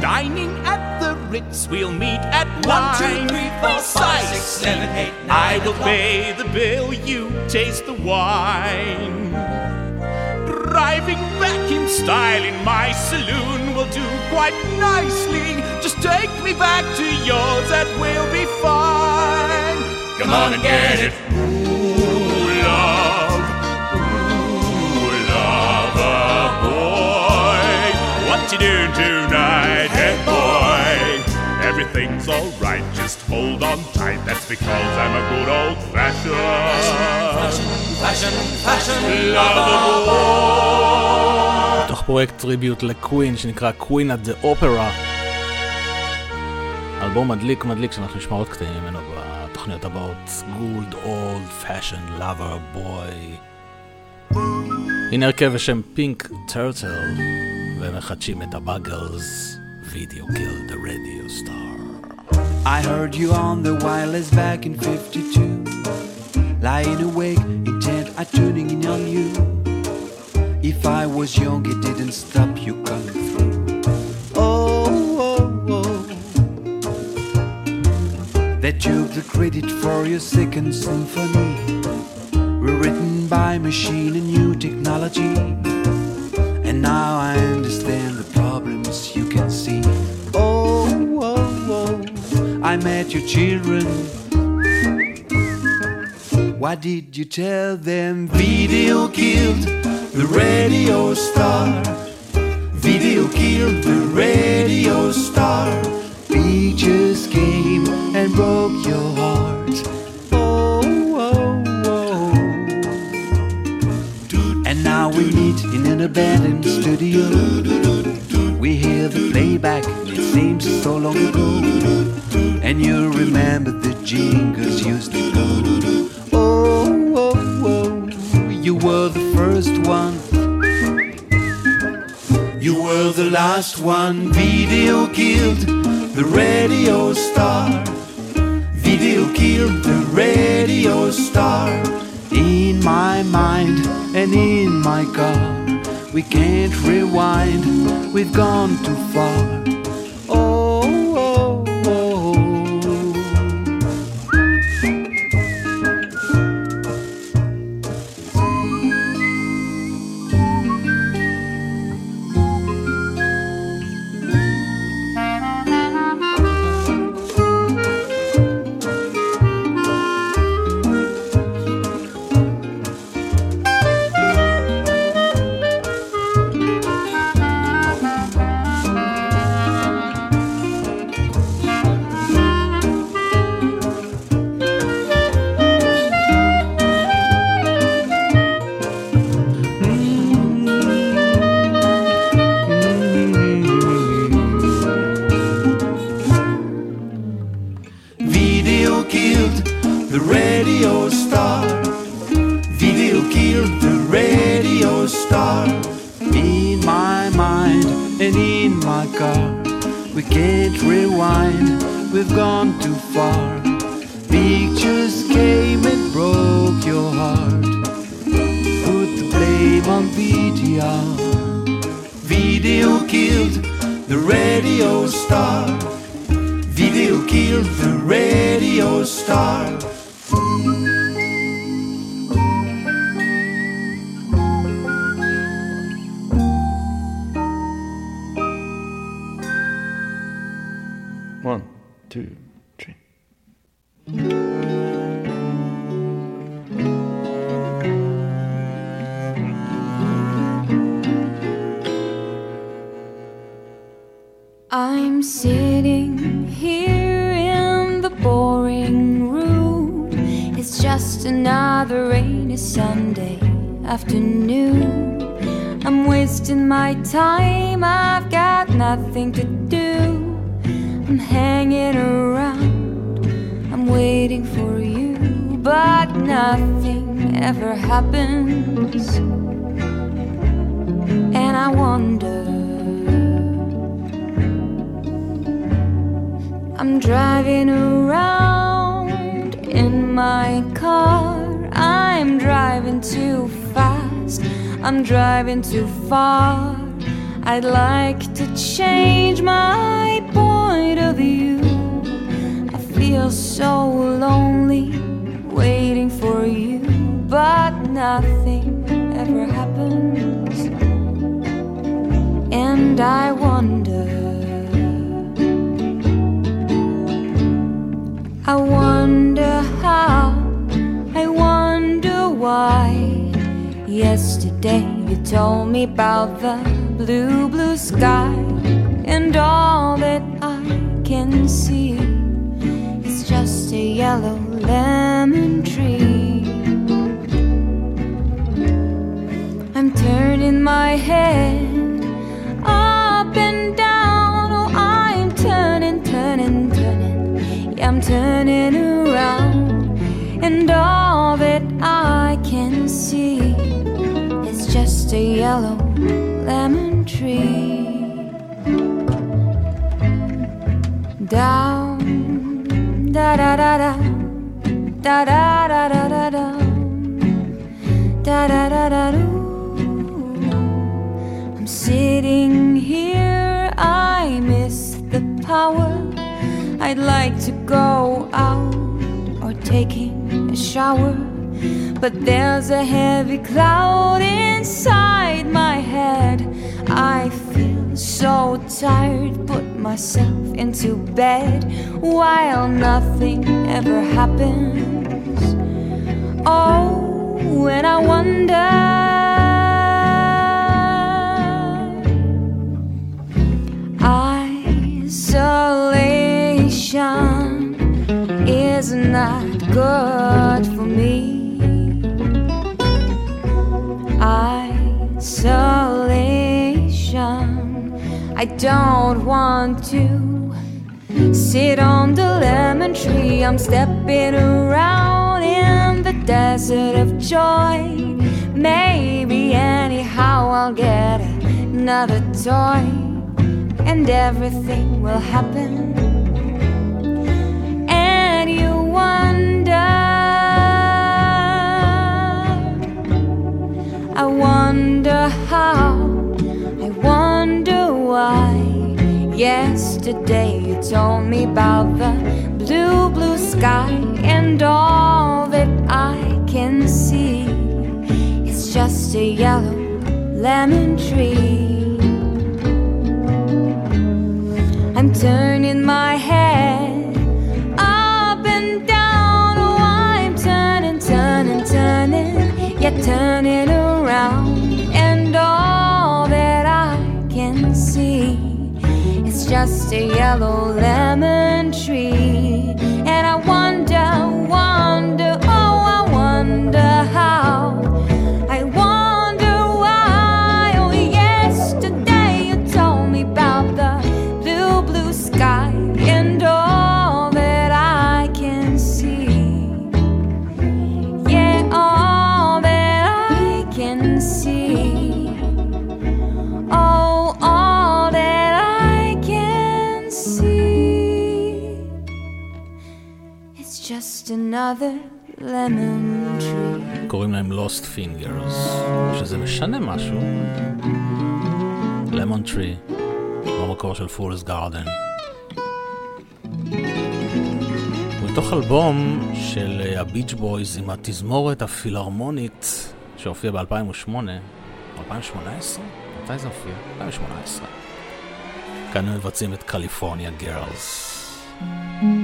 Dining Ritz, we'll meet at One, two, three, four, five, six, seven, eight, nine I will pay the bill, you taste the wine. Driving back in style in my saloon will do quite nicely. Just take me back to yours, that will be fine. Come on and get it. Ooh, love. Ooh, lover boy. What you doing tonight, hey boy? Everything's alright, just hold on tight. That's because I'm a good old fashioned Fashion, fashion, lover boy. מתוך פרויקט טריביוט לקווין שנקרא Queen at the Opera. אלבום מדליק מדליק שאנחנו נשמע עוד קטעים ממנו בתוכניות הבאות. Good old fashioned lover boy. הנה הרכב בשם פינק טרטל והם מחדשים את הבאגלס. Video killed the radio star. I heard you on the wireless back in 52. Lying awake, intent on tuning in on you. If I was young, it didn't stop you coming through. Oh, oh, oh. That took the credit for your second symphony. Rewritten by machine and new technology. And now I understand I met your children. Why did you tell them video killed the radio star? Video killed the radio star. Pictures came and broke your heart. Oh, oh, oh. And now we meet in an abandoned studio. We hear the playback, it seems so long ago. And you remember the jingles used to go. Oh, oh, oh, you were the first one. You were the last one. Video killed the radio star. Video killed the radio star. In my mind and in my car. We can't rewind, we've gone too far. One, two, three. I'm sitting here in the boring room. It's just another rainy Sunday afternoon. I'm wasting my time, I've got nothing to do. I'm hanging around, I'm waiting for you, but nothing ever happens. And I wonder. I'm driving around in my car. I'm driving too fast. I'm driving too far. I'd like to change my of view. I feel so lonely waiting for you, but nothing ever happens. And I wonder. I wonder how, I wonder why. Yesterday you told me about the blue, blue sky, and all that can see it's just a yellow lemon tree. I'm turning my head up and down, oh, I'm turning, turning, turning. Yeah, I'm turning around, and all that I can see is just a yellow lemon tree. Down, da da da da, da da da da da da, da da da da doo. I'm sitting here, I miss the power. I'd like to go out or taking a shower. But there's a heavy cloud inside my head. I feel so tired, put myself into bed while nothing ever happens. Oh, and I wonder. Isolation is not good for me. Isolation, I don't want to sit on the lemon tree. I'm stepping around in the desert of joy. Maybe anyhow I'll get another toy and everything will happen. And you wonder, I wonder how, why. Yesterday you told me about the blue, blue sky, and all that I can see is just a yellow lemon tree. I'm turning my head up and down. Oh, I'm turning, turning, turning. Yeah, turning around. Just a yellow lemon tree. And I wonder, another lemon tree. קוראים להם Lost Fingers, שזה משנה משהו. למון טרי, במקור של פולס גארדן. מתוך אלבום של אה, הביץ' בויז עם התזמורת הפילהרמונית שהופיע ב-2008, 2018? מתי זה הופיע? 2018. כאן הם מבצעים את קליפורניה גרלס. Well,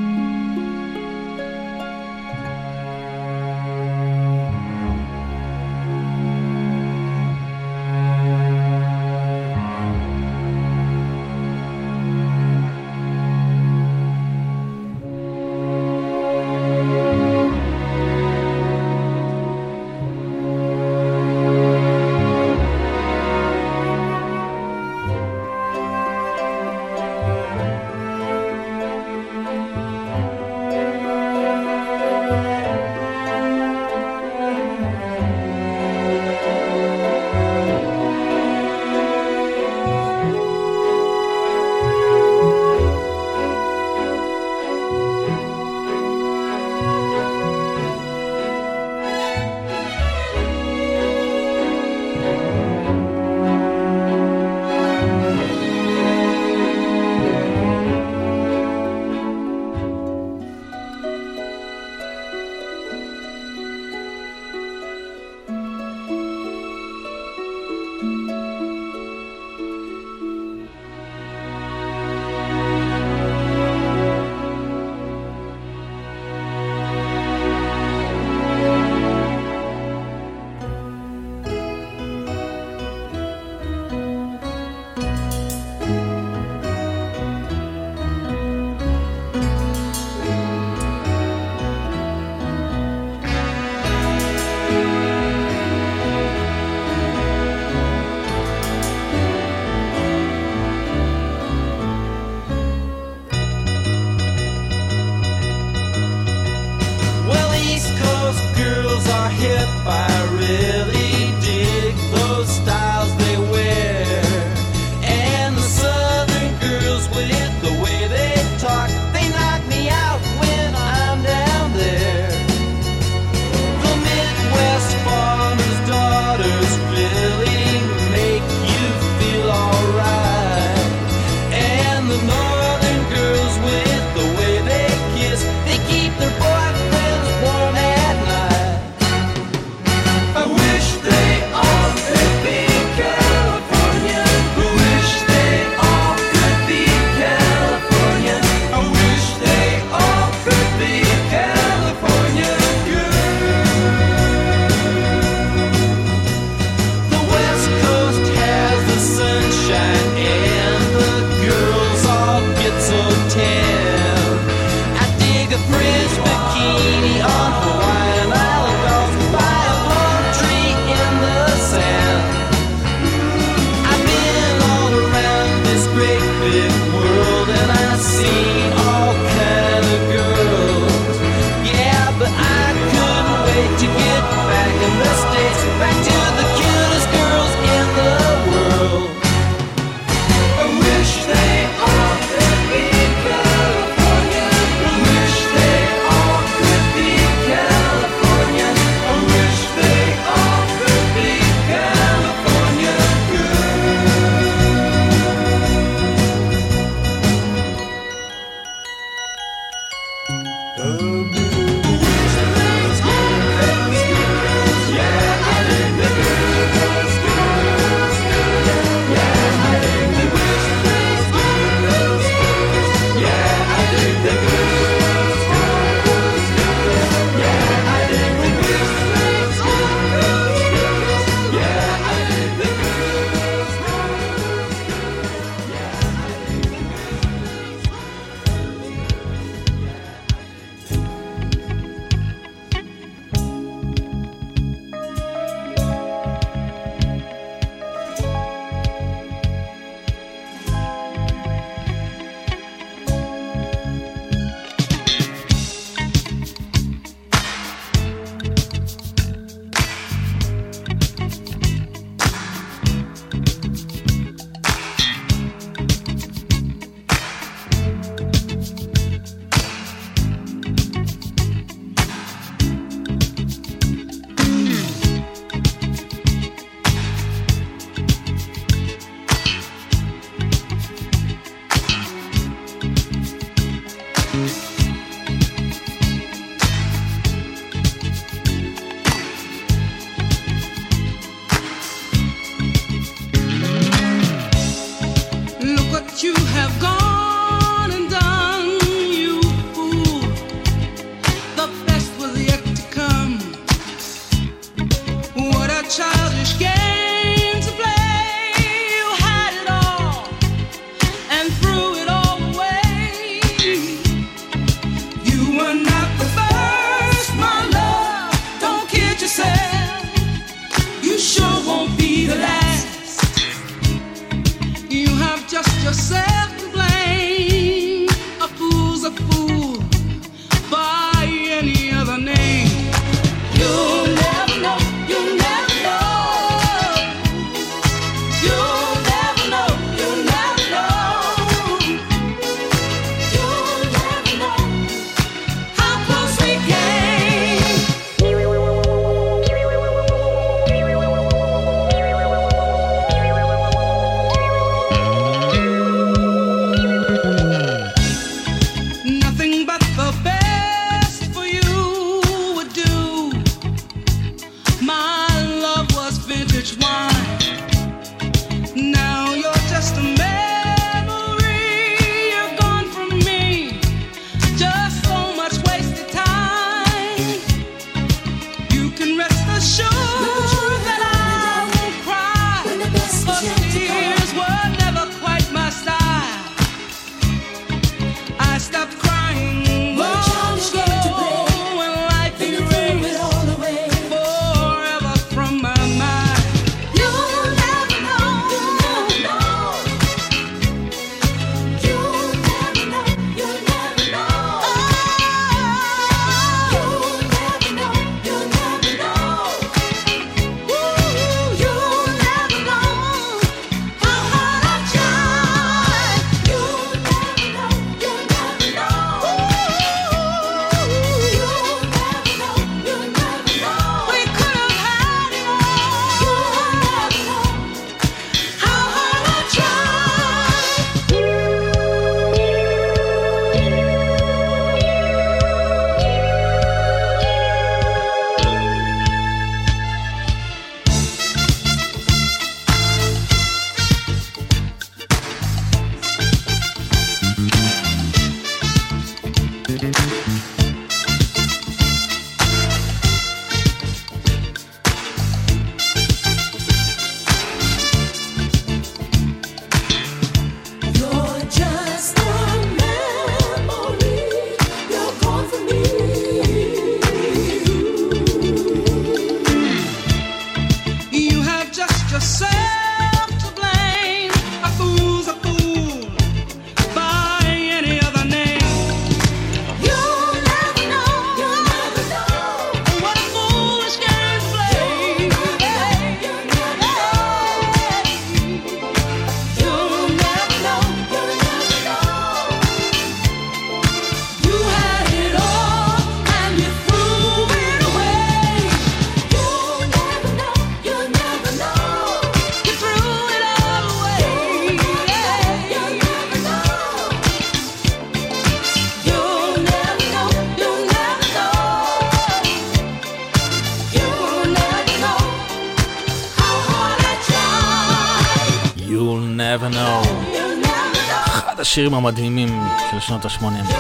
השירים המדהימים של שנות ה-80.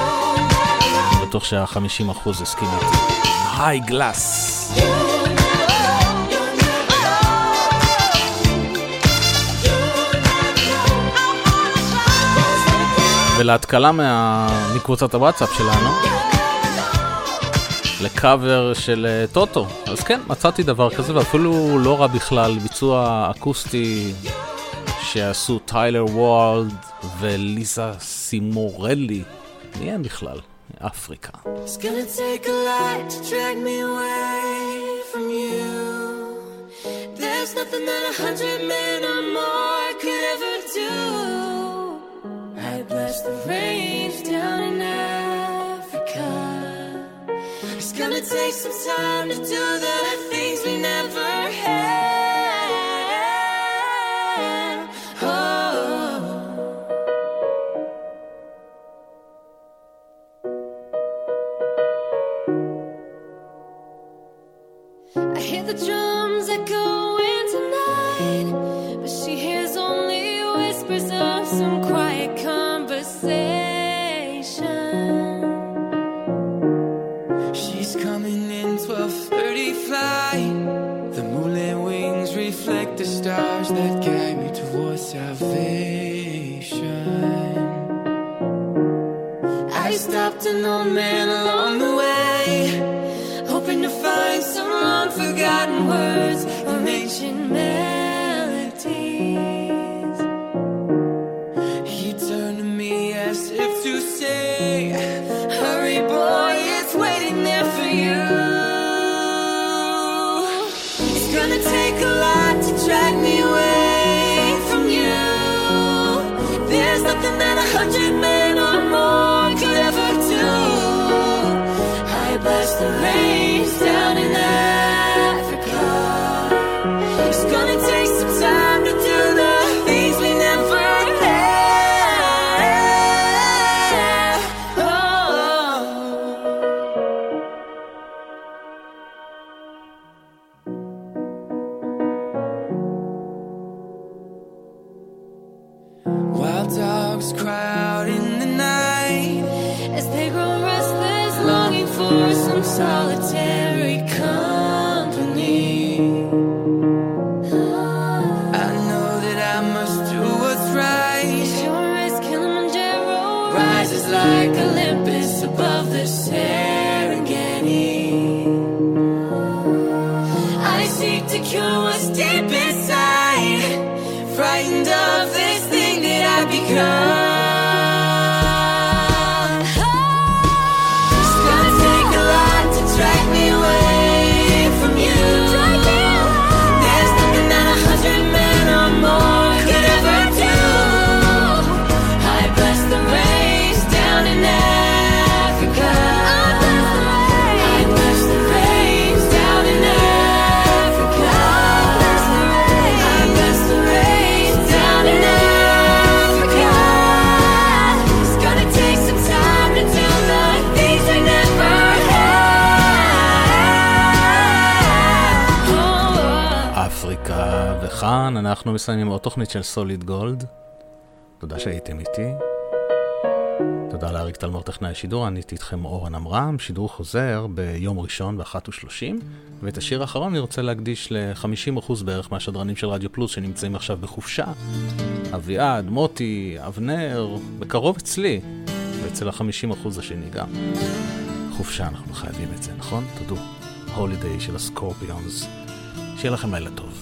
בטוח שה-50% הסכים איתי. היי גלאס. ולהתקלה מה... מקבוצת הוואטסאפ שלנו, לקאבר של אה, טוטו. אז כן, מצאתי דבר כזה, ואפילו לא רע בכלל, ביצוע אקוסטי שעשו טיילר וולד וליזה סימורלי. מי הם בכלל? אפריקה. It's gonna take. There's nothing that hundred men or more ever do. The. It's gonna take some time to do the מסיימים עוד תוכנית של סוליד גולד. תודה שהייתם איתי. תודה לאריק תלמור טכנאי השידור, אני הייתי איתכם אורן עמרם, שידור חוזר ביום ראשון ב-13:30, ואת השיר האחרון אני רוצה להקדיש ל-50% בערך מהשדרנים של רדיו פלוס שנמצאים עכשיו בחופשה. אביעד, מוטי, אבנר, בקרוב אצלי, ואצל ה-50% השני גם. חופשה, אנחנו חייבים את זה, נכון? תודו. הולידיי של הסקורפיונס. שיהיה לכם לילה טוב.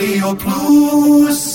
Radio Plus.